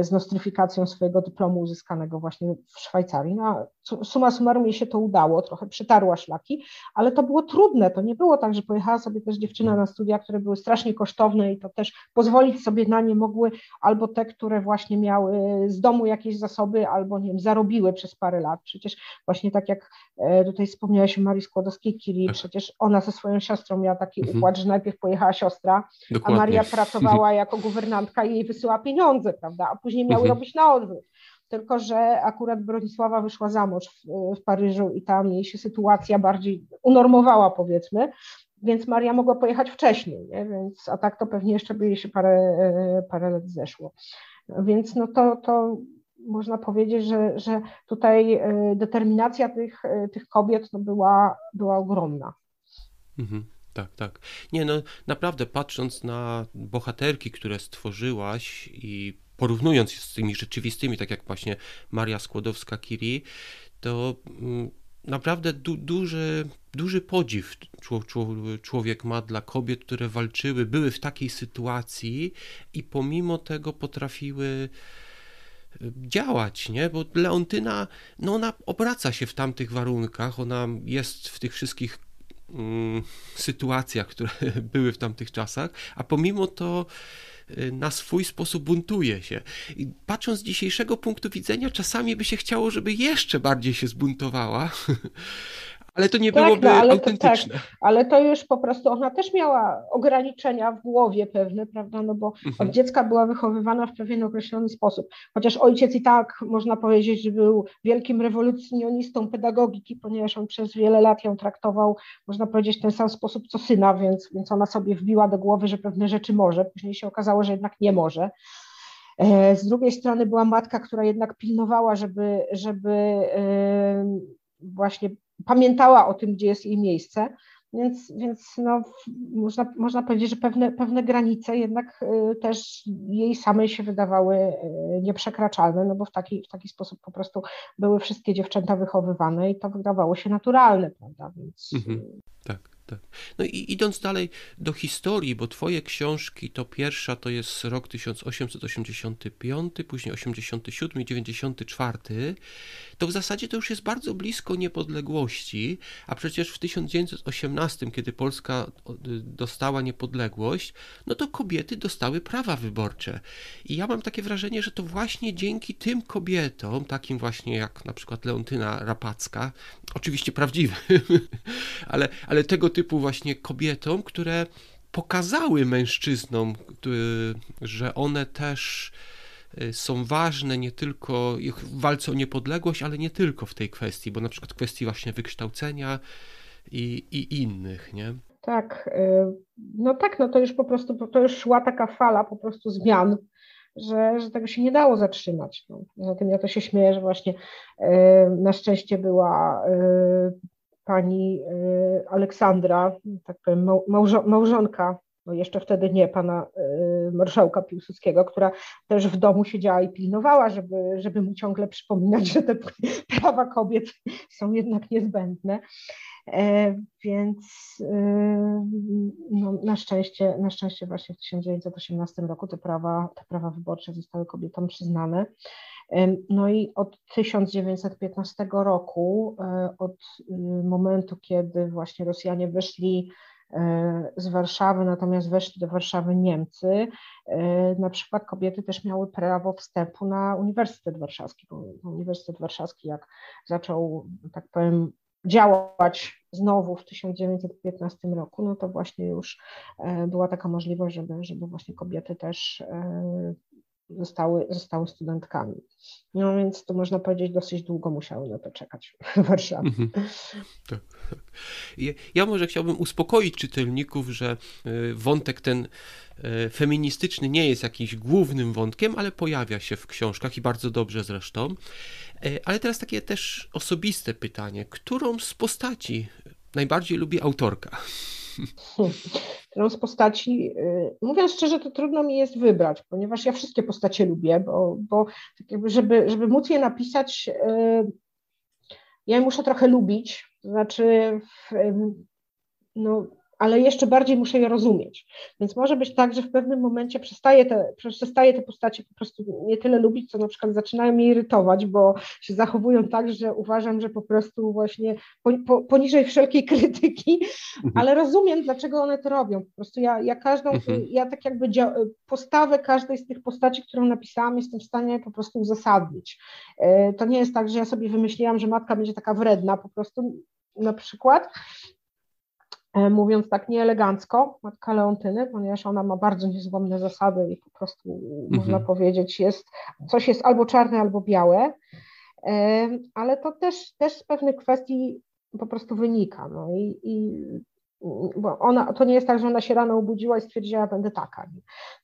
z nostryfikacją swojego dyplomu uzyskanego właśnie w Szwajcarii. No, suma summarum jej się to udało, trochę przytarła szlaki, ale to było trudne, to nie było tak, że pojechała sobie też dziewczyna na studia, które były strasznie kosztowne i to też pozwolić sobie na nie mogły albo te, które właśnie miały z domu jakieś zasoby, albo nie wiem, zarobiły przez parę lat. Przecież właśnie tak jak e, tutaj wspomniałaś o Marii Skłodowskiej-Curie, tak. przecież ona ze swoją siostrą miała taki mhm. układ, że najpierw pojechała siostra, Dokładnie. a Maria <laughs> pracowała jako guwernantka i jej wysyła pieniądze, prawda? Prawda, a później miały mhm. robić na odwrót. Tylko, że akurat Bronisława wyszła za mąż w, w Paryżu i tam jej się sytuacja bardziej unormowała, powiedzmy, więc Maria mogła pojechać wcześniej, nie? Więc, a tak to pewnie jeszcze by jej się parę, parę lat zeszło. Więc no to, to można powiedzieć, że, że tutaj e, determinacja tych, e, tych kobiet no była, była ogromna. Mhm. Tak, tak. Nie, no naprawdę patrząc na bohaterki, które stworzyłaś i porównując z tymi rzeczywistymi, tak jak właśnie Maria Skłodowska-Curie, to mm, naprawdę du duży, duży podziw człowiek ma dla kobiet, które walczyły, były w takiej sytuacji i pomimo tego potrafiły y, działać, nie? Bo Leontyna, no ona obraca się w tamtych warunkach, ona jest w tych wszystkich mm, sytuacjach, które <laughs> były w tamtych czasach, a pomimo to na swój sposób buntuje się. I patrząc z dzisiejszego punktu widzenia, czasami by się chciało, żeby jeszcze bardziej się zbuntowała, <laughs> ale to nie tak, byłoby no, ale autentyczne. To, tak, ale to już po prostu ona też miała ograniczenia w głowie pewne, prawda, no bo mhm. od dziecka była wychowywana w pewien określony sposób. Chociaż ojciec i tak można powiedzieć, że był wielkim rewolucjonistą pedagogiki, ponieważ on przez wiele lat ją traktował, można powiedzieć, w ten sam sposób co syna, więc, więc ona sobie wbiła do głowy, że pewne rzeczy może. Później się okazało, że jednak nie może. E, z drugiej strony była matka, która jednak pilnowała, żeby, żeby właśnie pamiętała o tym, gdzie jest jej miejsce. Więc, więc no, można, można powiedzieć, że pewne, pewne granice jednak y, też jej samej się wydawały y, nieprzekraczalne, no bo w taki, w taki sposób po prostu były wszystkie dziewczęta wychowywane i to wydawało się naturalne, prawda? Więc, mhm, tak tak. No i idąc dalej do historii, bo twoje książki to pierwsza to jest rok 1885, później 87 i 94, to w zasadzie to już jest bardzo blisko niepodległości, a przecież w 1918, kiedy Polska dostała niepodległość, no to kobiety dostały prawa wyborcze. I ja mam takie wrażenie, że to właśnie dzięki tym kobietom, takim właśnie jak na przykład Leontyna Rapacka, oczywiście prawdziwym, <laughs> ale, ale tego typu właśnie kobietom, które pokazały mężczyznom, że one też y, są ważne nie tylko w walce o niepodległość, ale nie tylko w tej kwestii, bo na przykład kwestii właśnie wykształcenia i, i innych, nie? Tak, y, no tak, no to już po prostu, to już szła taka fala po prostu zmian, że, że tego się nie dało zatrzymać. No. Poza tym ja to się śmieję, że właśnie y, na szczęście była pani Aleksandra, tak powiem, małżonka bo jeszcze wtedy nie pana marszałka Piłsudskiego, która też w domu siedziała i pilnowała, żeby, żeby mu ciągle przypominać, że te <laughs> prawa kobiet są jednak niezbędne. E, więc no, na, szczęście, na szczęście właśnie w 1918 roku te prawa, te prawa wyborcze zostały kobietom przyznane. No i od 1915 roku, e, od y, momentu, kiedy właśnie Rosjanie wyszli e, z Warszawy, natomiast weszli do Warszawy Niemcy, e, na przykład kobiety też miały prawo wstępu na Uniwersytet Warszawski, Uniwersytet Warszawski jak zaczął, tak powiem, działać znowu w 1915 roku, no to właśnie już była taka możliwość, żeby, żeby właśnie kobiety też zostały, zostały studentkami. No więc to można powiedzieć, dosyć długo musiały na to czekać w Warszawie. Mhm. Tak, tak. Ja może chciałbym uspokoić czytelników, że y, wątek ten y, feministyczny nie jest jakimś głównym wątkiem, ale pojawia się w książkach i bardzo dobrze zresztą. Y, ale teraz takie też osobiste pytanie. Którą z postaci najbardziej lubi autorka? <laughs> którą z postaci, y, mówiąc szczerze, to trudno mi jest wybrać, ponieważ ja wszystkie postacie lubię, bo, bo tak jakby żeby, żeby móc je napisać, y, ja je muszę trochę lubić, to znaczy no, ale jeszcze bardziej muszę je rozumieć. Więc może być tak, że w pewnym momencie przestaję te, przestaję te postacie po prostu nie tyle lubić, co na przykład zaczynają mnie irytować, bo się zachowują tak, że uważam, że po prostu właśnie poniżej wszelkiej <laughs> krytyki, mhm. ale rozumiem, dlaczego one to robią. Po prostu ja, ja każdą, mhm. ja tak jakby postawę każdej z tych postaci, którą napisałam, jestem w stanie po prostu uzasadnić. E, to nie jest tak, że ja sobie wymyśliłam, że matka będzie taka wredna, po prostu na przykład, mówiąc tak nieelegancko, matka Leontyny, ponieważ ona ma bardzo niezłomne zasady i po prostu mhm. można powiedzieć, jest, coś jest albo czarne, albo białe, e, ale to też, też z pewnych kwestii po prostu wynika. No i, i bo ona, to nie jest tak, że ona się rano obudziła i stwierdziła, będę taka,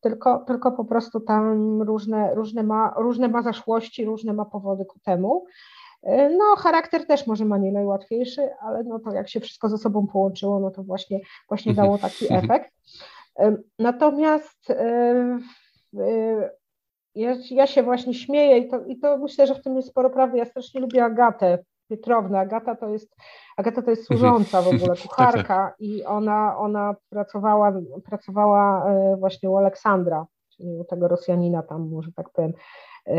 tylko, tylko po prostu tam różne, różne, ma, różne ma zaszłości, różne ma powody ku temu. No, charakter też może ma nie najłatwiejszy, ale no to jak się wszystko ze sobą połączyło, no to właśnie, właśnie dało mhm. taki mhm. efekt. Natomiast ja, ja się właśnie śmieję i to, i to myślę, że w tym jest sporo prawdy. Ja strasznie lubię Agatę Pietrowna. Agata to jest, Agata to jest służąca w ogóle, kucharka <laughs> tak, tak. i ona, ona pracowała, pracowała e, właśnie u Aleksandra, czyli u tego Rosjanina tam, może tak powiem, e,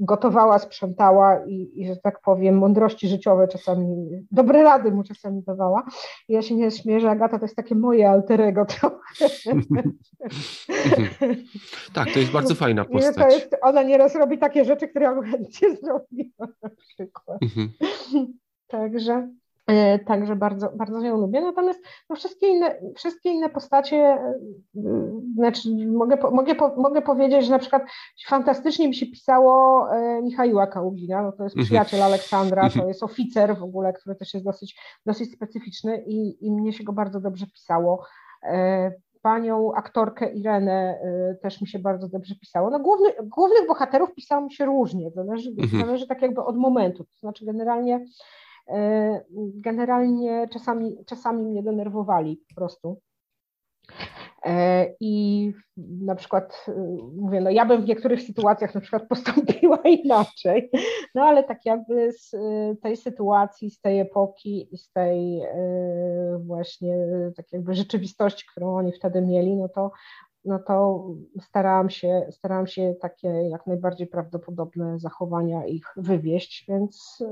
gotowała, sprzątała i, i, że tak powiem, mądrości życiowe czasami, dobre rady mu czasami dawała. I ja się nie śmieję, że Agata to jest takie moje alterego trochę. tak, to jest bardzo fajna postać. to jest, ona nieraz robi takie rzeczy, które ja bym chętnie zrobiła na przykład. Mhm. Także także bardzo, bardzo ją lubię. Natomiast no wszystkie, inne, wszystkie inne postacie, e, znaczy mogę, mogę, mogę powiedzieć, że na przykład fantastycznie mi się pisało e, Michaiła Kaługina, no to jest mhm. przyjaciel Aleksandra, to mhm. jest oficer w ogóle, który też jest dosyć, dosyć specyficzny i, i mnie się go bardzo dobrze pisało. Panią aktorkę Irenę też mi się bardzo dobrze pisało. No główny, głównych bohaterów pisało mi się różnie, zależy, mhm. zależy tak jakby od momentu, to znaczy generalnie E, generalnie czasami, czasami mnie denerwowali po prostu. E, I na przykład e, mówię, no ja bym w niektórych sytuacjach na przykład <laughs> postąpiła inaczej, no ale tak jakby z tej sytuacji, z tej epoki i z tej właśnie tak jakby rzeczywistości, którą oni wtedy mieli, no to, no to starałam się, starałam się takie jak najbardziej prawdopodobne zachowania ich wywieść, więc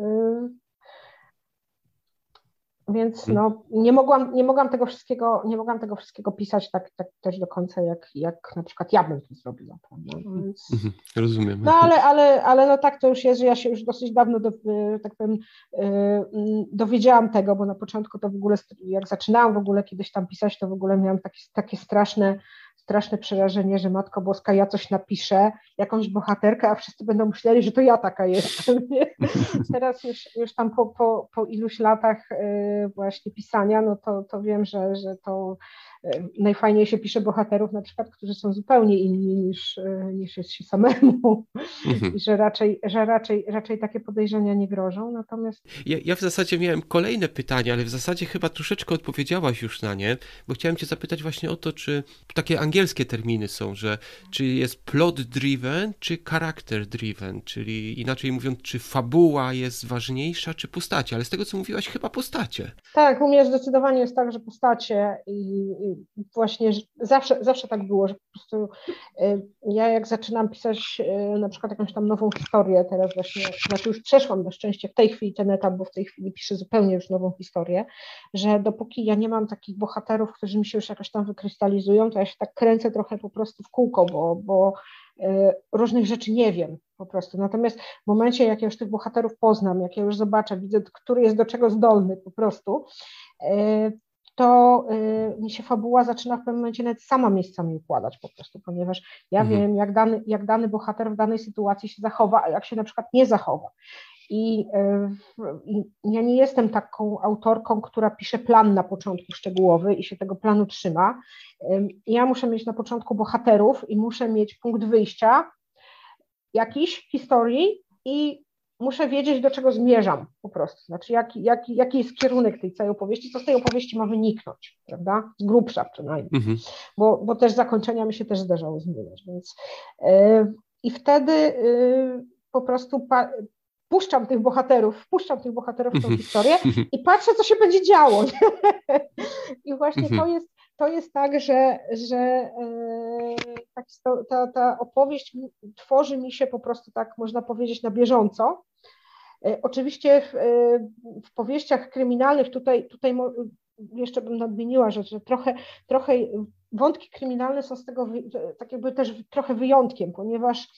więc hmm. no, nie, mogłam, nie mogłam tego wszystkiego, nie mogłam tego wszystkiego pisać tak, tak też do końca, jak, jak na przykład ja bym to zrobiła. No więc, mhm, Rozumiem. No ale, ale, ale no tak to już jest, że ja się już dosyć dawno do, tak powiem, y, dowiedziałam tego, bo na początku to w ogóle, jak zaczynałam w ogóle kiedyś tam pisać, to w ogóle miałam takie, takie straszne straszne przerażenie, że Matko Boska, ja coś napiszę, jakąś bohaterkę, a wszyscy będą myśleli, że to ja taka jestem. <laughs> Teraz już, już tam po, po, po iluś latach y, właśnie pisania, no to, to wiem, że, że to najfajniej się pisze bohaterów na przykład, którzy są zupełnie inni niż, niż jest się samemu mhm. i że raczej, że raczej, raczej takie podejrzenia nie grożą, natomiast... Ja, ja w zasadzie miałem kolejne pytanie, ale w zasadzie chyba troszeczkę odpowiedziałaś już na nie, bo chciałem cię zapytać właśnie o to, czy takie angielskie terminy są, że czy jest plot driven, czy character driven, czyli inaczej mówiąc, czy fabuła jest ważniejsza, czy postacie, ale z tego co mówiłaś, chyba postacie. Tak, u mnie zdecydowanie jest tak, że postacie i, i właśnie zawsze, zawsze tak było, że po prostu y, ja jak zaczynam pisać y, na przykład jakąś tam nową historię, teraz właśnie, znaczy już przeszłam na szczęście w tej chwili ten etap, bo w tej chwili piszę zupełnie już nową historię, że dopóki ja nie mam takich bohaterów, którzy mi się już jakoś tam wykrystalizują, to ja się tak kręcę trochę po prostu w kółko, bo, bo y, różnych rzeczy nie wiem po prostu. Natomiast w momencie, jak ja już tych bohaterów poznam, jak ja już zobaczę, widzę, który jest do czego zdolny po prostu, to y, mi się fabuła zaczyna w pewnym momencie nawet sama miejscami układać po prostu, ponieważ ja mhm. wiem, jak dany, jak dany bohater w danej sytuacji się zachowa, a jak się na przykład nie zachowa. I, y, I, ja nie jestem taką autorką, która pisze plan na początku szczegółowy i się tego planu trzyma. Ja muszę mieć na początku bohaterów i muszę mieć punkt wyjścia jakiś historii i muszę wiedzieć, do czego zmierzam po prostu, znaczy jaki, jaki, jaki jest kierunek tej całej opowieści, co z tej opowieści ma wyniknąć, prawda, z grubsza przynajmniej, mhm. bo, bo też zakończenia mi się też zdarzało zmieniać, więc yy, i wtedy yy, po prostu pa, puszczam tych bohaterów, wpuszczam tych bohaterów w tą mhm. historię i patrzę, co się będzie działo. <laughs> I właśnie to mhm. jest, to jest tak, że, że e, tak, ta, ta opowieść tworzy mi się po prostu tak, można powiedzieć, na bieżąco. E, oczywiście w, e, w powieściach kryminalnych tutaj, tutaj jeszcze bym nadmieniła, że, że trochę, trochę wątki kryminalne są z tego tak jakby też trochę wyjątkiem, ponieważ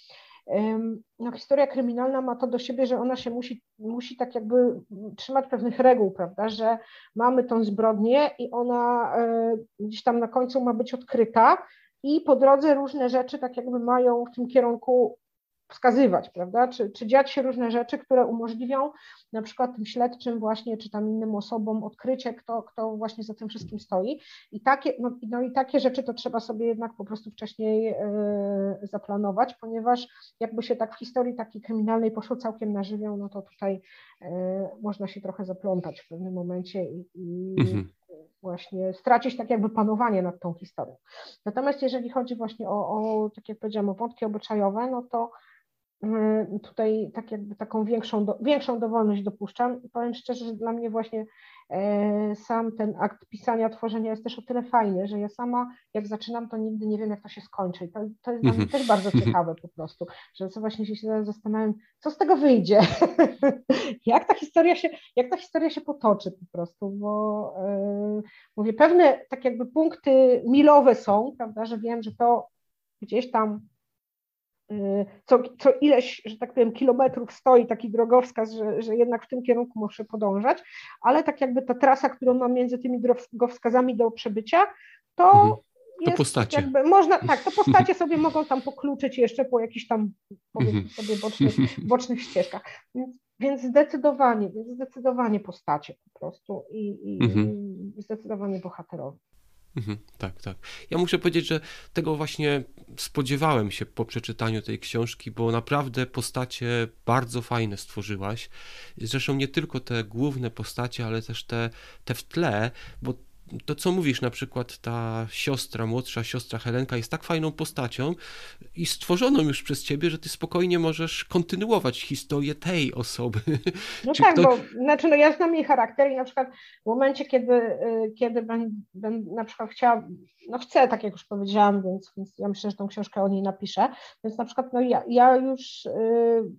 no, historia kryminalna ma to do siebie, że ona się musi, musi tak jakby trzymać pewnych reguł, prawda, że mamy tą zbrodnię i ona e, gdzieś tam na końcu ma być odkryta i po drodze różne rzeczy tak jakby mają w tym kierunku wskazywać, prawda? Czy, czy dziać się różne rzeczy, które umożliwią na przykład tym śledczym właśnie, czy tam innym osobom odkrycie, kto, kto właśnie za tym wszystkim stoi. I takie, no, no i takie rzeczy to trzeba sobie jednak po prostu wcześniej yy, zaplanować, ponieważ jakby się tak w historii takiej kryminalnej poszło całkiem na żywioł, no to tutaj yy, można się trochę zaplątać w pewnym momencie i, i mhm właśnie stracić tak jakby panowanie nad tą historią. Natomiast jeżeli chodzi właśnie o, o tak jak powiedziałam, o wątki obyczajowe, no to tutaj tak jakby taką większą, do, większą dowolność dopuszczam. Powiem szczerze, że dla mnie właśnie e, sam ten akt pisania, tworzenia jest też o tyle fajny, że ja sama jak zaczynam, to nigdy nie wiem jak to się skończy. I to, to jest dla mnie mhm. też bardzo ciekawe po prostu, że co właśnie się zastanawiam, co z tego wyjdzie, <laughs> jak ta historia się, jak ta historia się potoczy po prostu, bo e, mówię, pewne tak jakby punkty milowe są, prawda, że wiem, że to gdzieś tam co, co ileś, że tak powiem, kilometrów stoi taki drogowskaz, że, że jednak w tym kierunku muszę podążać, ale tak jakby ta trasa, którą mam między tymi drogowskazami do przebycia, to mhm. jest to postacie. jakby można, tak, to postacie <laughs> sobie mogą tam pokluczyć jeszcze po jakichś tam powiedzmy mhm. sobie bocznych, <laughs> bocznych ścieżkach. Więc, więc zdecydowanie, więc zdecydowanie postacie po prostu i, i, mhm. i zdecydowanie bohaterowie. Mhm, tak, tak. Ja muszę powiedzieć, że tego właśnie spodziewałem się po przeczytaniu tej książki, bo naprawdę postacie bardzo fajne stworzyłaś. Zresztą nie tylko te główne postacie, ale też te, te w tle, bo to, co mówisz, na przykład ta siostra, młodsza siostra Helenka jest tak fajną postacią i stworzoną już przez ciebie, że ty spokojnie możesz kontynuować historię tej osoby. No tak, kto... bo znaczy, no ja znam jej charakter i na przykład w momencie, kiedy, y, kiedy będę, będę na przykład chciała, no chcę, tak jak już powiedziałam, więc, więc ja myślę, że tą książkę o niej napiszę, więc na przykład no ja, ja już yy,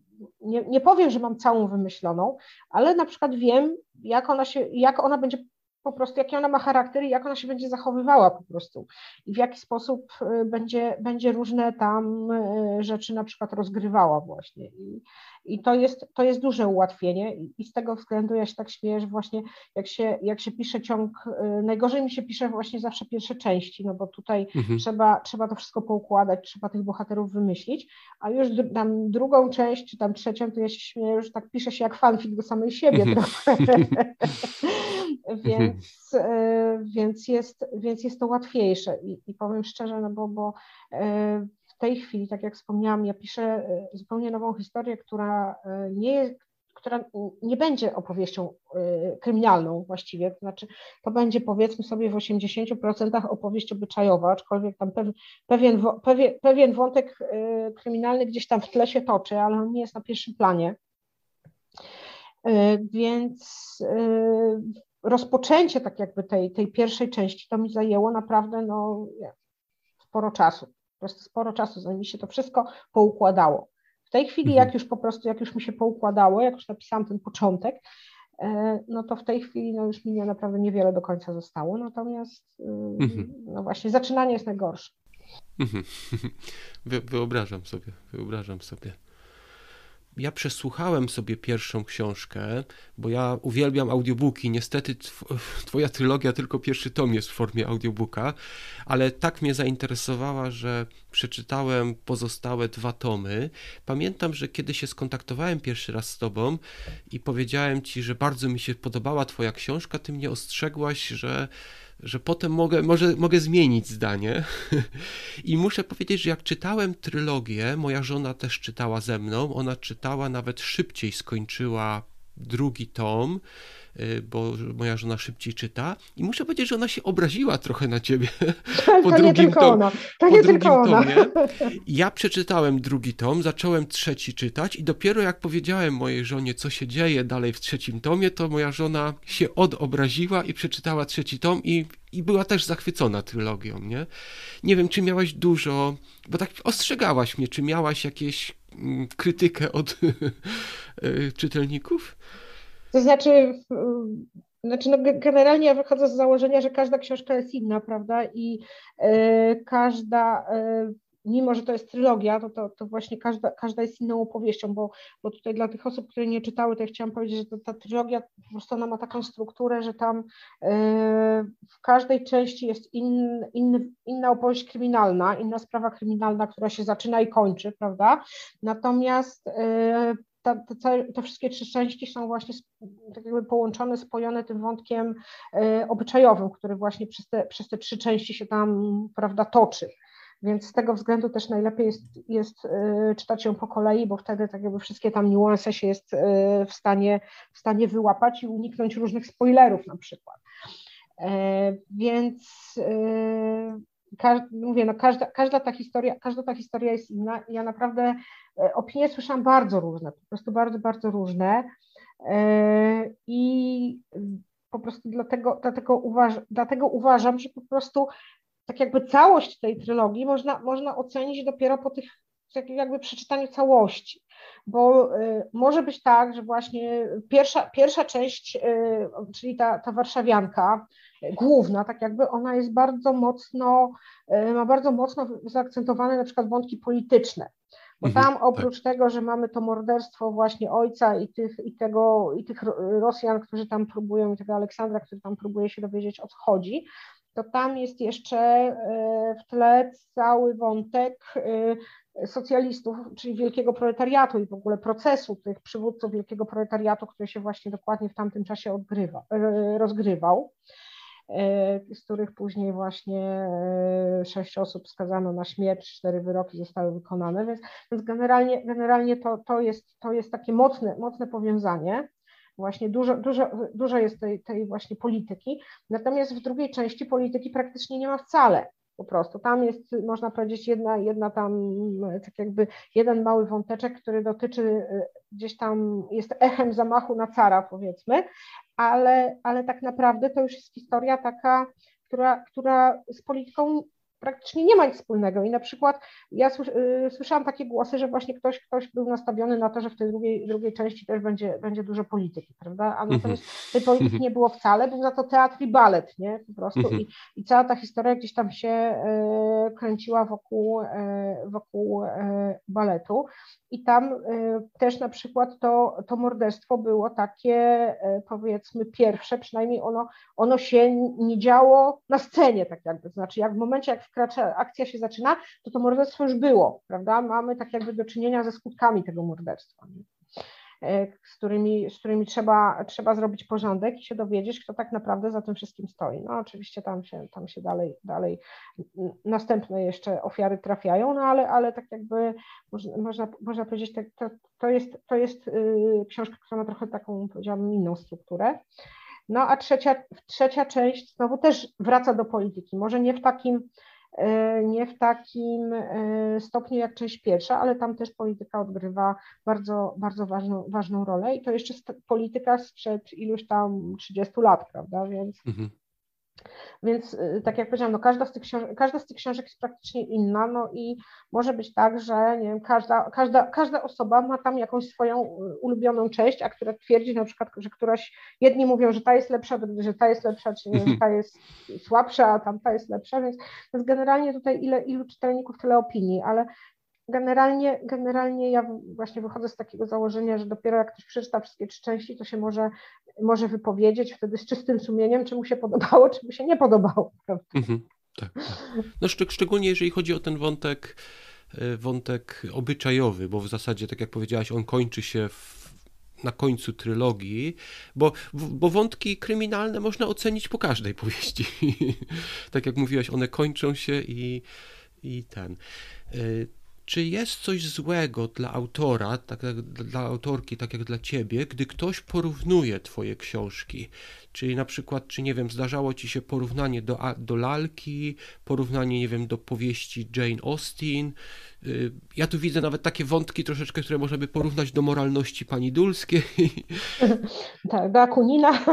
nie, nie powiem, że mam całą wymyśloną, ale na przykład wiem, jak ona się, jak ona będzie po prostu jaki ona ma charakter i jak ona się będzie zachowywała po prostu i w jaki sposób y, będzie, będzie różne tam y, rzeczy na przykład rozgrywała właśnie i, i to, jest, to jest duże ułatwienie i z tego względu ja się tak śmieję, że właśnie jak się, jak się pisze ciąg, y, najgorzej mi się pisze właśnie zawsze pierwsze części, no bo tutaj mhm. trzeba, trzeba to wszystko poukładać, trzeba tych bohaterów wymyślić, a już tam drugą część czy tam trzecią to ja się śmieję, że tak pisze się jak fanfic do samej siebie mhm. <laughs> trochę. <laughs> więc, mhm. więc, jest, więc jest to łatwiejsze. I, i powiem szczerze, no bo, bo w tej chwili, tak jak wspomniałam, ja piszę zupełnie nową historię, która nie jest, która nie będzie opowieścią kryminalną właściwie, to znaczy to będzie powiedzmy sobie w 80% opowieść obyczajowa, aczkolwiek tam pewien, pewien, pewien wątek kryminalny gdzieś tam w tle się toczy, ale on nie jest na pierwszym planie. Więc rozpoczęcie tak jakby tej, tej pierwszej części to mi zajęło naprawdę no, sporo czasu. Po prostu sporo czasu, zanim mi się to wszystko poukładało. W tej chwili, jak mhm. już po prostu, jak już mi się poukładało, jak już napisałam ten początek, e, no to w tej chwili no już mi naprawdę niewiele do końca zostało, natomiast y, mhm. no właśnie zaczynanie jest najgorsze. Mhm. <laughs> Wyobrażam sobie, wyobrażam sobie ja przesłuchałem sobie pierwszą książkę, bo ja uwielbiam audiobooki. Niestety <laughs> twoja trylogia tylko pierwszy tom jest w formie audiobooka, ale tak mnie zainteresowała, że przeczytałem pozostałe dwa tomy. Pamiętam, że kiedy się skontaktowałem pierwszy raz z tobą i powiedziałem ci, że bardzo mi się podobała twoja książka, ty mnie ostrzegłaś, że że potem mogę, może, mogę zmienić zdanie. <laughs> I muszę powiedzieć, że jak czytałem trylogię, moja żona też czytała ze mną, ona czytała nawet szybciej, skończyła drugi tom. Y, bo moja żona szybciej czyta i muszę powiedzieć, że ona się obraziła trochę na ciebie <laughs> po to drugim, nie tylko tom, ona. To nie tylko ona. tomie. <laughs> Ja przeczytałem drugi tom, zacząłem trzeci czytać i dopiero jak powiedziałem mojej żonie, co się dzieje dalej w trzecim tomie, to moja żona się odobraziła i przeczytała trzeci tom i, i była też zachwycona trylogią, nie? Nie wiem, czy miałaś dużo, bo tak ostrzegałaś mnie, czy miałaś jakieś mm, krytykę od <laughs> y, czytelników? To znaczy, znaczy no generalnie ja wychodzę z założenia, że każda książka jest inna, prawda? I y, każda, y, mimo że to jest trylogia, to, to, to właśnie każda, każda jest inną opowieścią, bo, bo tutaj dla tych osób, które nie czytały, to ja chciałam powiedzieć, że ta trylogia po prostu ona ma taką strukturę, że tam y, w każdej części jest in, in, inna opowieść kryminalna, inna sprawa kryminalna, która się zaczyna i kończy, prawda? Natomiast ta, te, te, wszystkie trzy części są właśnie tak jakby połączone, spojone tym wątkiem e, obyczajowym, który właśnie przez te, przez te trzy części się tam prawda, toczy. Więc z tego względu też najlepiej jest, jest e, czytać ją po kolei, bo wtedy tak jakby wszystkie tam niuanse się jest e, w stanie, w stanie wyłapać i uniknąć różnych spoilerów na przykład. Więc mówię, no każda, każda, ta historia, każda ta historia jest inna. Ja naprawdę e, opinie słyszałam bardzo różne, po prostu bardzo, bardzo różne. E, I po prostu dlatego, dlatego, uważ, dlatego uważam, że po prostu tak jakby całość tej trylogii można, można ocenić dopiero po tych jakby przeczytaniu całości, bo y, może być tak, że właśnie pierwsza, pierwsza część, y, czyli ta, ta warszawianka, główna, tak jakby ona jest bardzo mocno, y, ma bardzo mocno zaakcentowane na przykład wątki polityczne, bo mhm, tam oprócz tak. tego, że mamy to morderstwo właśnie ojca i tych, i tego, i tych Rosjan, którzy tam próbują, i tego Aleksandra, który tam próbuje się dowiedzieć o co chodzi, to tam jest jeszcze w tle cały wątek socjalistów, czyli wielkiego proletariatu i w ogóle procesu tych przywódców wielkiego proletariatu, który się właśnie dokładnie w tamtym czasie odgrywa, rozgrywał, e, z których później właśnie e, sześć osób skazano na śmierć, cztery wyroki zostały wykonane, więc, więc generalnie, generalnie to, to, jest, to jest takie mocne, mocne powiązanie. Właśnie dużo, dużo, dużo jest tej, tej właśnie polityki, natomiast w drugiej części polityki praktycznie nie ma wcale po prostu. Tam jest, można powiedzieć, jedna, jedna tam, tak jakby jeden mały wąteczek, który dotyczy y, gdzieś tam, jest echem zamachu na cara, powiedzmy, ale, ale tak naprawdę to już jest historia taka, która, która z polityką praktycznie nie ma nic wspólnego. I na przykład ja y, słyszałam takie głosy, że właśnie ktoś, ktoś był nastawiony na to, że w tej drugiej, drugiej części też będzie, będzie dużo polityki, prawda? A mhm. natomiast tej polityki nie było wcale, był za to teatr i balet, nie? Po prostu. Mhm. I, i cała ta historia gdzieś tam się e, kręciła wokół, e, wokół baletu. I tam też na przykład to, to morderstwo było takie, powiedzmy, pierwsze, przynajmniej ono, ono się nie działo na scenie, tak jakby. Znaczy, jak w momencie, jak wkracza, akcja się zaczyna, to to morderstwo już było, prawda? Mamy tak jakby do czynienia ze skutkami tego morderstwa. z którymi, z którymi trzeba, trzeba zrobić porządek i się dowiedzieć, kto tak naprawdę za tym wszystkim stoi. No oczywiście tam się, tam się dalej, dalej następne jeszcze ofiary trafiają, no ale, ale tak jakby można, można, można powiedzieć, tak, to, to jest, to jest y, książka, która ma trochę taką, powiedziałabym, inną strukturę. No a trzecia, trzecia część znowu też wraca do polityki, może nie w takim E, nie w takim e, stopniu jak część pierwsza, ale tam też polityka odgrywa bardzo, bardzo ważną, ważną rolę i to jeszcze polityka sprzed iluś tam 30 lat, prawda, więc mhm. Więc y, tak jak powiedziałam, no każda, z tych książek, każda z tych książek jest praktycznie inna, no i może być tak, że nie wiem, każda, każda, każda osoba ma tam jakąś swoją y, ulubioną część, a która twierdzi na przykład, że któraś, jedni mówią, że ta jest lepsza, że ta jest lepsza, czy nie, że ta jest słabsza, a tamta jest lepsza, więc, więc generalnie tutaj ile, ilu czytelników, tyle opinii, ale generalnie, generalnie ja właśnie wychodzę z takiego założenia, że dopiero jak ktoś przeczyta wszystkie trzy części, to się może, może wypowiedzieć wtedy z czystym sumieniem, czy mu się podobało, czy mu się nie podobało. Mhm, tak, tak. No szczeg szczególnie jeżeli chodzi o ten wątek, e, wątek obyczajowy, bo w zasadzie, tak jak powiedziałaś, on kończy się w na końcu trylogii, bo, bo wątki kryminalne można ocenić po każdej powieści. <laughs> tak jak mówiłaś, one kończą się i, i ten. Czy jest coś złego dla autora, tak jak dla autorki, tak jak dla ciebie, gdy ktoś porównuje twoje książki? Czyli na przykład, czy nie wiem, zdarzało ci się porównanie do, do lalki, porównanie, nie wiem, do powieści Jane Austen. Y, ja tu widzę nawet takie wątki troszeczkę, które można by porównać do moralności pani Dulskiej. <laughs> Tak, do Akunina. <laughs>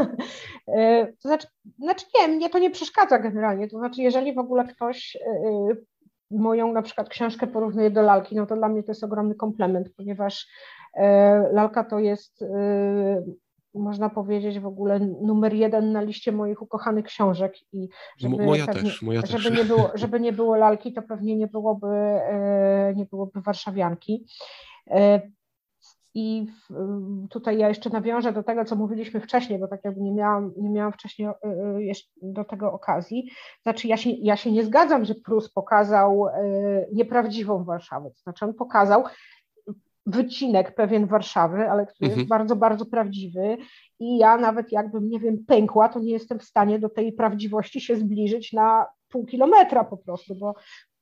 Y, to znaczy, znaczy nie, mnie to nie przeszkadza generalnie. To znaczy, jeżeli w ogóle ktoś y, moją na przykład książkę porównuję do lalki, no to dla mnie to jest ogromny komplement, ponieważ e, lalka to jest, e, można powiedzieć, w ogóle numer jeden na liście moich ukochanych książek i żeby, moja pewnie, też, moja żeby, też. Nie było, <laughs> żeby nie było lalki, to pewnie nie byłoby, e, nie byłoby warszawianki. I tutaj ja jeszcze nawiążę do tego, co mówiliśmy wcześniej, bo tak jakby nie miałam, nie miałam wcześniej e, e, do tego okazji. Znaczy, ja się, ja się nie zgadzam, że Prus pokazał nieprawdziwą Warszawę. To znaczy, on pokazał wycinek pewien Warszawy, ale który mhm. jest bardzo, bardzo prawdziwy. I ja nawet jakbym, nie wiem, pękła, to nie jestem w stanie do tej prawdziwości się zbliżyć na pół kilometra po prostu, bo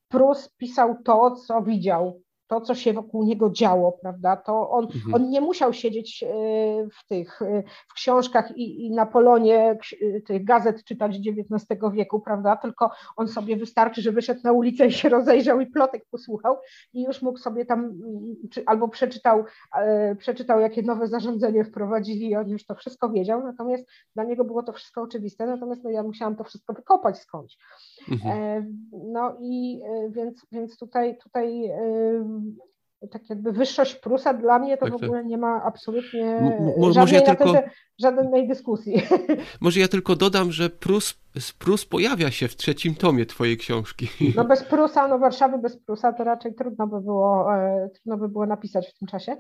Prus pisał to, co widział, to, co się wokół niego działo, prawda, to on, mhm. on nie musiał siedzieć e, w tych, e, w książkach i, i na polonie e, tych gazet czytać XIX wieku, prawda, tylko on sobie wystarczy, że wyszedł na ulicę i się rozejrzał i plotek posłuchał i już mógł sobie tam, czy, albo przeczytał, przeczytał, jakie nowe zarządzenie wprowadzili i on już to wszystko wiedział, natomiast dla niego było to wszystko oczywiste, natomiast no, ja musiałam to wszystko wykopać skądś. Mhm. No i więc, więc tutaj, tutaj tak jakby wyższość Prusa dla mnie to tak, w ogóle tak. nie ma absolutnie M żadnej, ja tylko... żadnej dyskusji. <laughs> Może ja tylko dodam, że Prus, Prus pojawia się w trzecim tomie twojej książki. No bez Prusa, no Warszawy bez Prusa to raczej trudno by było, e, trudno by było napisać w tym czasie.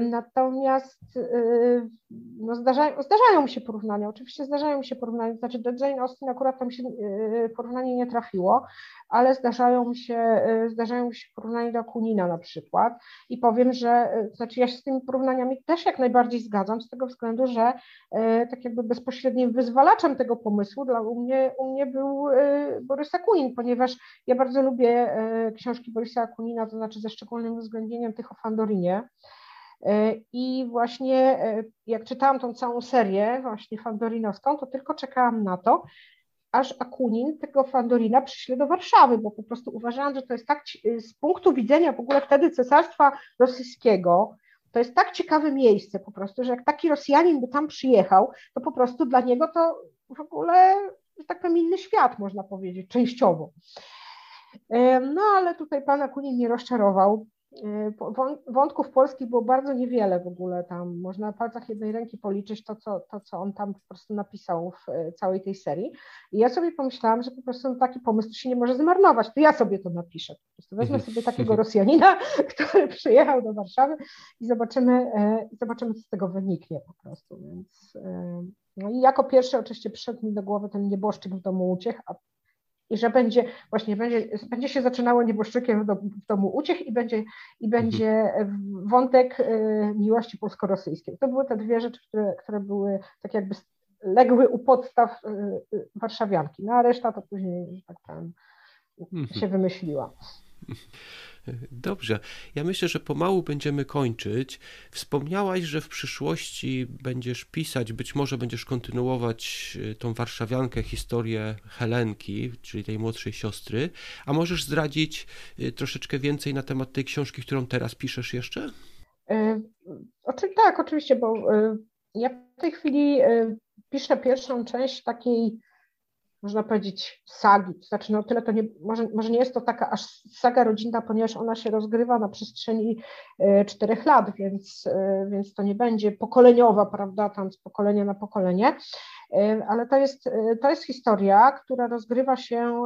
Natomiast y, no zdarzają, zdarzają się porównania, oczywiście zdarzają się porównania, znaczy do Jane Austen akurat tam się y, porównanie nie trafiło, ale zdarzają się, y, zdarzają się porównania do Akunina na przykład i powiem, że znaczy ja się z tymi porównaniami też jak najbardziej zgadzam z tego względu, że tak jakby bezpośrednim wyzwalaczem tego pomysłu dla u mnie, u mnie był Borys Akunin, ponieważ ja bardzo lubię książki Borysa Akunina, to znaczy ze szczególnym uwzględnieniem tych o Fandorinie, I właśnie e, jak czytałam tą całą serię, właśnie fandorinowską, to tylko czekałam na to, aż Akunin tego Fandorina przyśle do Warszawy, bo po prostu uważałam, że to jest tak z punktu widzenia w ogóle wtedy Cesarstwa Rosyjskiego, to jest tak ciekawe miejsce po prostu, że jak taki Rosjanin by tam przyjechał, to po prostu dla niego to w ogóle, że tak powiem, inny świat, można powiedzieć, częściowo. E, no ale tutaj pan Akunin mnie rozczarował. Y, wątków polskich było bardzo niewiele w ogóle tam. Można na palcach jednej ręki policzyć to co, to, co on tam po prostu napisał w y, całej tej serii. I ja sobie pomyślałam, że po prostu taki pomysł się nie może zmarnować, to ja sobie to napiszę. Po prostu wezmę mhm. sobie takiego Rosjanina, <laughs> który przyjechał do Warszawy i zobaczymy, y, zobaczymy co z tego wyniknie po prostu. Więc, no i jako pierwszy oczywiście przyszedł mi do głowy ten nieboszczyk w domu uciech, a i że będzie właśnie będzie, będzie się zaczynało nieboszczykiem w, do, w domu uciech i będzie, i będzie wątek y, miłości polsko-rosyjskiej. To były te dwie rzeczy, które, które były tak jakby legły u podstaw y, y, warszawianki, no a reszta to później, że tak powiem, mhm. się wymyśliła. Dobrze. Ja myślę, że pomału będziemy kończyć. Wspomniałaś, że w przyszłości będziesz pisać, być może będziesz kontynuować y, tą warszawiankę, historię Helenki, czyli tej młodszej siostry. A możesz zdradzić y, troszeczkę więcej na temat tej książki, którą teraz piszesz jeszcze? Oczy, tak, oczywiście, bo ja w tej chwili piszę pierwszą część takiej można powiedzieć, sagi. To znaczy, no tyle to nie, może, może nie jest to taka aż saga rodzinna, ponieważ ona się rozgrywa na przestrzeni e, czterech lat, więc, e, więc to nie będzie pokoleniowa, prawda, tam z pokolenia na pokolenie, e, ale to jest, to jest historia, która rozgrywa się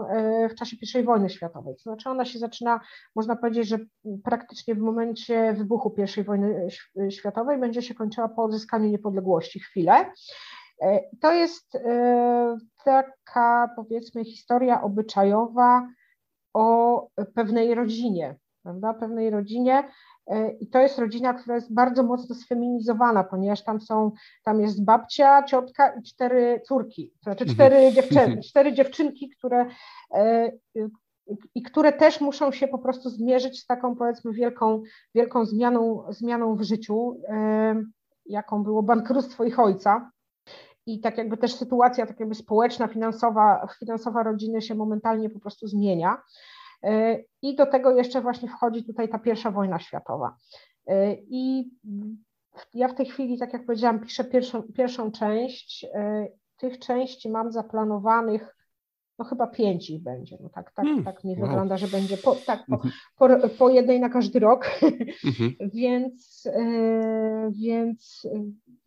w czasie I wojny światowej. To znaczy, ona się zaczyna, można powiedzieć, że praktycznie w momencie wybuchu I wojny światowej będzie się kończyła po odzyskaniu niepodległości chwilę. E, to jest e, taka, powiedzmy, historia obyczajowa o pewnej rodzinie, prawda? Pewnej rodzinie. E, I to jest rodzina, która jest bardzo mocno sfeminizowana, ponieważ tam są, tam jest babcia, ciotka i cztery córki, znaczy mhm. cztery, dziewczyny, cztery dziewczynki, które i które też muszą się po prostu zmierzyć z taką powiedzmy wielką, wielką zmianą, zmianą w życiu, jaką było bankructwo ich ojca i tak jakby też sytuacja tak jakby społeczna, finansowa, finansowa rodziny się momentalnie po prostu zmienia. E, I do tego jeszcze właśnie wchodzi tutaj ta pierwsza wojna światowa. E, I ja w tej chwili, tak jak powiedziałam, piszę pierwszą, pierwszą część. E, tych części mam zaplanowanych, no chyba pięć ich będzie. No tak, tak, hmm, tak nie wow. wygląda, że będzie po, tak, po, mhm. po, po jednej na każdy rok. Mhm. <laughs> więc, więc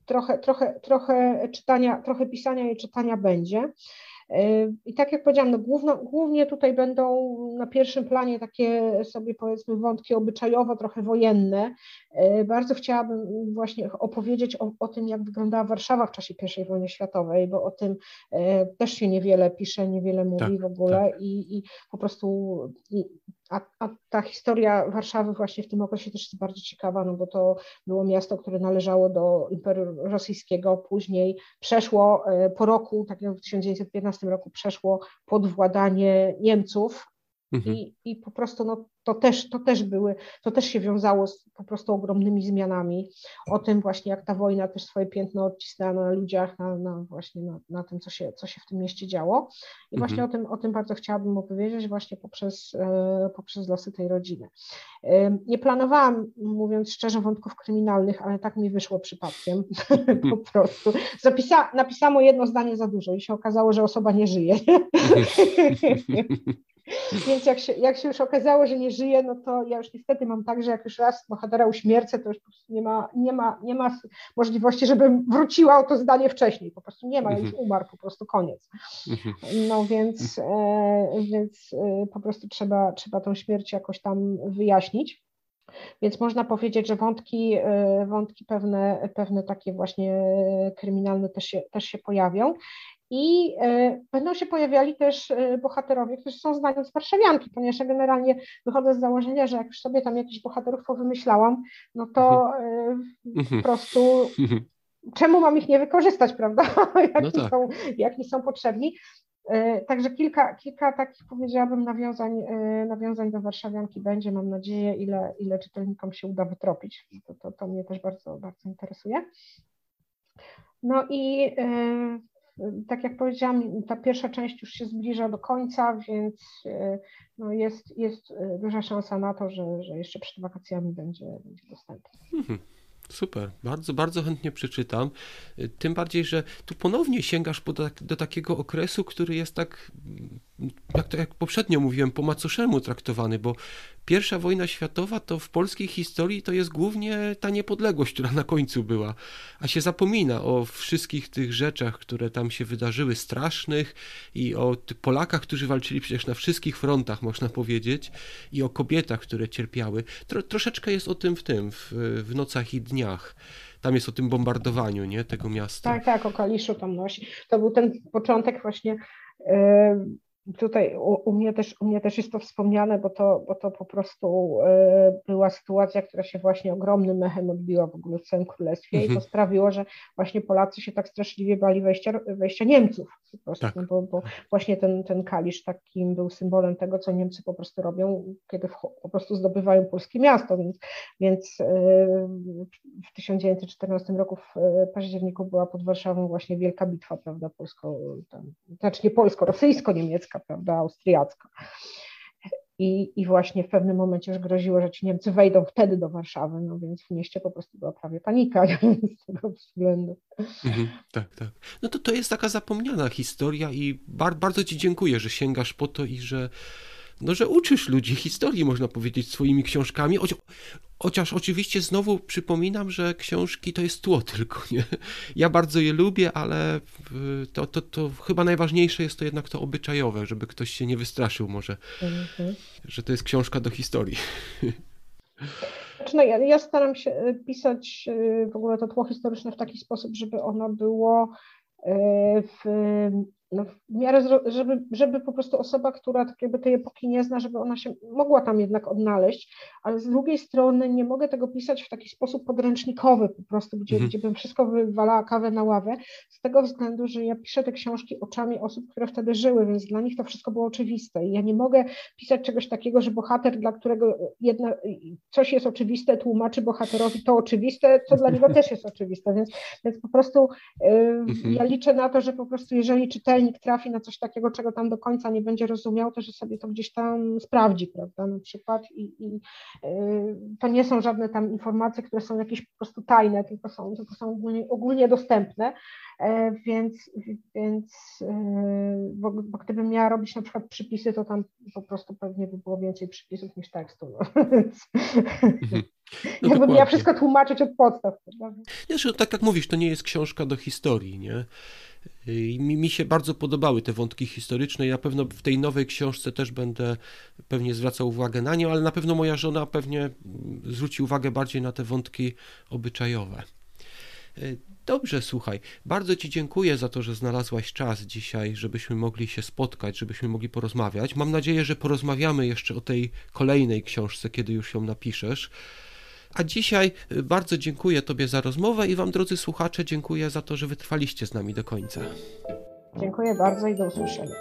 trochę, trochę, trochę czytania, trochę pisania i czytania będzie. I tak jak powiedziałam, no główno, głównie tutaj będą na pierwszym planie takie sobie powiedzmy wątki obyczajowo, trochę wojenne. Bardzo chciałabym właśnie opowiedzieć o, o tym, jak wyglądała Warszawa w czasie I wojny światowej, bo o tym e, też się niewiele pisze, niewiele mówi tak, w ogóle tak. i, i po prostu a, a, ta historia Warszawy właśnie w tym okresie też jest bardzo ciekawa, no bo to było miasto, które należało do Imperium Rosyjskiego, później przeszło e, po roku, tak jak w 1915 roku przeszło pod władanie Niemców, Mhm. I, I po prostu no, to, też, to też były, to też się wiązało z po prostu ogromnymi zmianami. O tym właśnie, jak ta wojna też swoje piętno odcisnęła na ludziach, na, na właśnie na, na, tym, co się, co się w tym mieście działo. I mhm. właśnie o tym, o tym bardzo chciałabym opowiedzieć właśnie poprzez, e, poprzez losy tej rodziny. E, nie planowałam, mówiąc szczerze, wątków kryminalnych, ale tak mi wyszło przypadkiem <laughs> po <laughs> prostu. Zapisa, napisałam jedno zdanie za dużo i się okazało, że osoba nie żyje. <laughs> Więc jak się, jak się już okazało, że nie żyje, no to ja już niestety mam tak, że jak już raz bohatera uśmiercę, to już po prostu nie ma, nie ma, nie ma możliwości, żebym wróciła o to zdanie wcześniej. Po prostu nie ma, już mhm. umarł, po prostu koniec. Mhm. No więc, e, więc e, po prostu trzeba, trzeba tą śmierć jakoś tam wyjaśnić. Więc można powiedzieć, że wątki, e, wątki pewne, pewne takie właśnie kryminalne też się, też się pojawią. I e, będą się pojawiali też e, bohaterowie, którzy są znani z warszawianki, ponieważ ja generalnie wychodzę z założenia, że jak już sobie tam jakichś bohaterów powymyślałam, no to e, po mhm. prostu mhm. czemu mam ich nie wykorzystać, prawda? jak, <laughs> no tak. są, jak nie są potrzebni. Także kilka, kilka takich powiedziałabym nawiązań, nawiązań do warszawianki będzie, mam nadzieję, ile, ile czytelnikom się uda wytropić. To, to, to mnie też bardzo, bardzo interesuje. No i tak jak powiedziałam, ta pierwsza część już się zbliża do końca, więc e, no jest, jest e, duża szansa na to, że, że jeszcze przed wakacjami będzie, będzie dostępna. Mhm. Super, bardzo, bardzo chętnie przeczytam. Tym bardziej, że tu ponownie sięgasz do, tak, do takiego okresu, który jest tak, jak, jak poprzednio mówiłem, po macoszemu traktowany, bo pierwsza wojna światowa to w polskiej historii to jest głównie ta niepodległość, która na końcu była, a się zapomina o wszystkich tych rzeczach, które tam się wydarzyły, strasznych i o Polakach, którzy walczyli przecież na wszystkich frontach, można powiedzieć, i o kobietach, które cierpiały. Tro, troszeczkę jest o tym w tym, w, w nocach i dniach tam jest o tym bombardowaniu, nie, tego miasta. Tak, tak, o Kaliszu tam nosi. To był ten początek właśnie yy, tutaj u, u, mnie też, u mnie też jest to wspomniane, bo to, bo to po prostu y, była sytuacja, która się właśnie ogromnym mechem odbiła w ogóle w całym królestwie i to mhm. sprawiło, że właśnie Polacy się tak straszliwie bali wejścia, wejścia Niemców po prostu, tak. bo, bo, właśnie ten, ten kalisz takim był symbolem tego, co Niemcy po prostu robią, kiedy w, po prostu zdobywają polskie miasto, więc, więc y, w 1914 roku w październiku była pod Warszawą właśnie wielka bitwa, prawda, polsko, tam, znaczy nie polsko, rosyjsko-niemiecka, prawda, austriacka. I, I właśnie w pewnym momencie już groziło, że ci Niemcy wejdą wtedy do Warszawy, no więc w mieście po prostu była prawie panika <laughs> z tego względu. Mhm, tak, tak. No to to jest taka zapomniana historia i bar, bardzo Ci dziękuję, że sięgasz po to i że no, że uczysz ludzi historii, można powiedzieć, swoimi książkami. Chociaż oczywiście znowu przypominam, że książki to jest tło <laughs> tylko, nie? Ja bardzo je lubię, ale to, to, to chyba najważniejsze jest to jednak to obyczajowe, żeby ktoś się nie wystraszył może, mhm. że to jest książka do historii. Znaczy, no, ja, ja staram się e, pisać e, w ogóle to tło historyczne w taki sposób, żeby ono było w no, w miarę, żeby, żeby po prostu osoba, która tak jakby tej epoki nie zna, żeby ona się mogła tam jednak odnaleźć, ale z drugiej strony nie mogę tego pisać w taki sposób podręcznikowy po prostu, gdzie, mhm. gdzie bym wszystko wywalała kawę na ławę, z tego względu, że ja piszę te książki oczami osób, które wtedy żyły, więc dla nich to wszystko było oczywiste i ja nie mogę pisać czegoś takiego, że bohater, dla którego jedna, coś jest oczywiste, tłumaczy bohaterowi to oczywiste, co dla niego <laughs> też jest oczywiste, więc, więc po prostu yy, mhm. ja liczę na to, że po prostu jeżeli czytelnik czytelnik trafi na coś takiego, czego tam do końca nie będzie rozumiał, to że sobie to gdzieś tam sprawdzi, prawda, na przykład i, i y, to nie są żadne tam informacje, które są jakieś po prostu tajne, tylko są, tylko są ogólnie, ogólnie dostępne, e, więc, więc bo, bo gdybym miała robić na przykład przypisy, to tam po prostu pewnie by było więcej przypisów niż tekstu, no. <laughs> Mhm. <laughs> No Jakbym miała wszystko tłumaczyć od podstaw. Prawda? Znaczy, tak jak mówisz, to nie jest książka do historii, nie? Mi, mi się bardzo podobały te wątki historyczne i na pewno w tej nowej książce też będę pewnie zwracał uwagę na nie, ale na pewno moja żona pewnie zwróci uwagę bardziej na te wątki obyczajowe. E, dobrze, słuchaj, bardzo Ci dziękuję za to, że znalazłaś czas dzisiaj, żebyśmy mogli się spotkać, żebyśmy mogli porozmawiać. Mam nadzieję, że porozmawiamy jeszcze o tej kolejnej książce, kiedy już ją napiszesz. A dzisiaj y, bardzo dziękuję Tobie za rozmowę i Wam, drodzy słuchacze, dziękuję za to, że wytrwaliście z nami do końca. Dziękuję bardzo i do usłyszenia.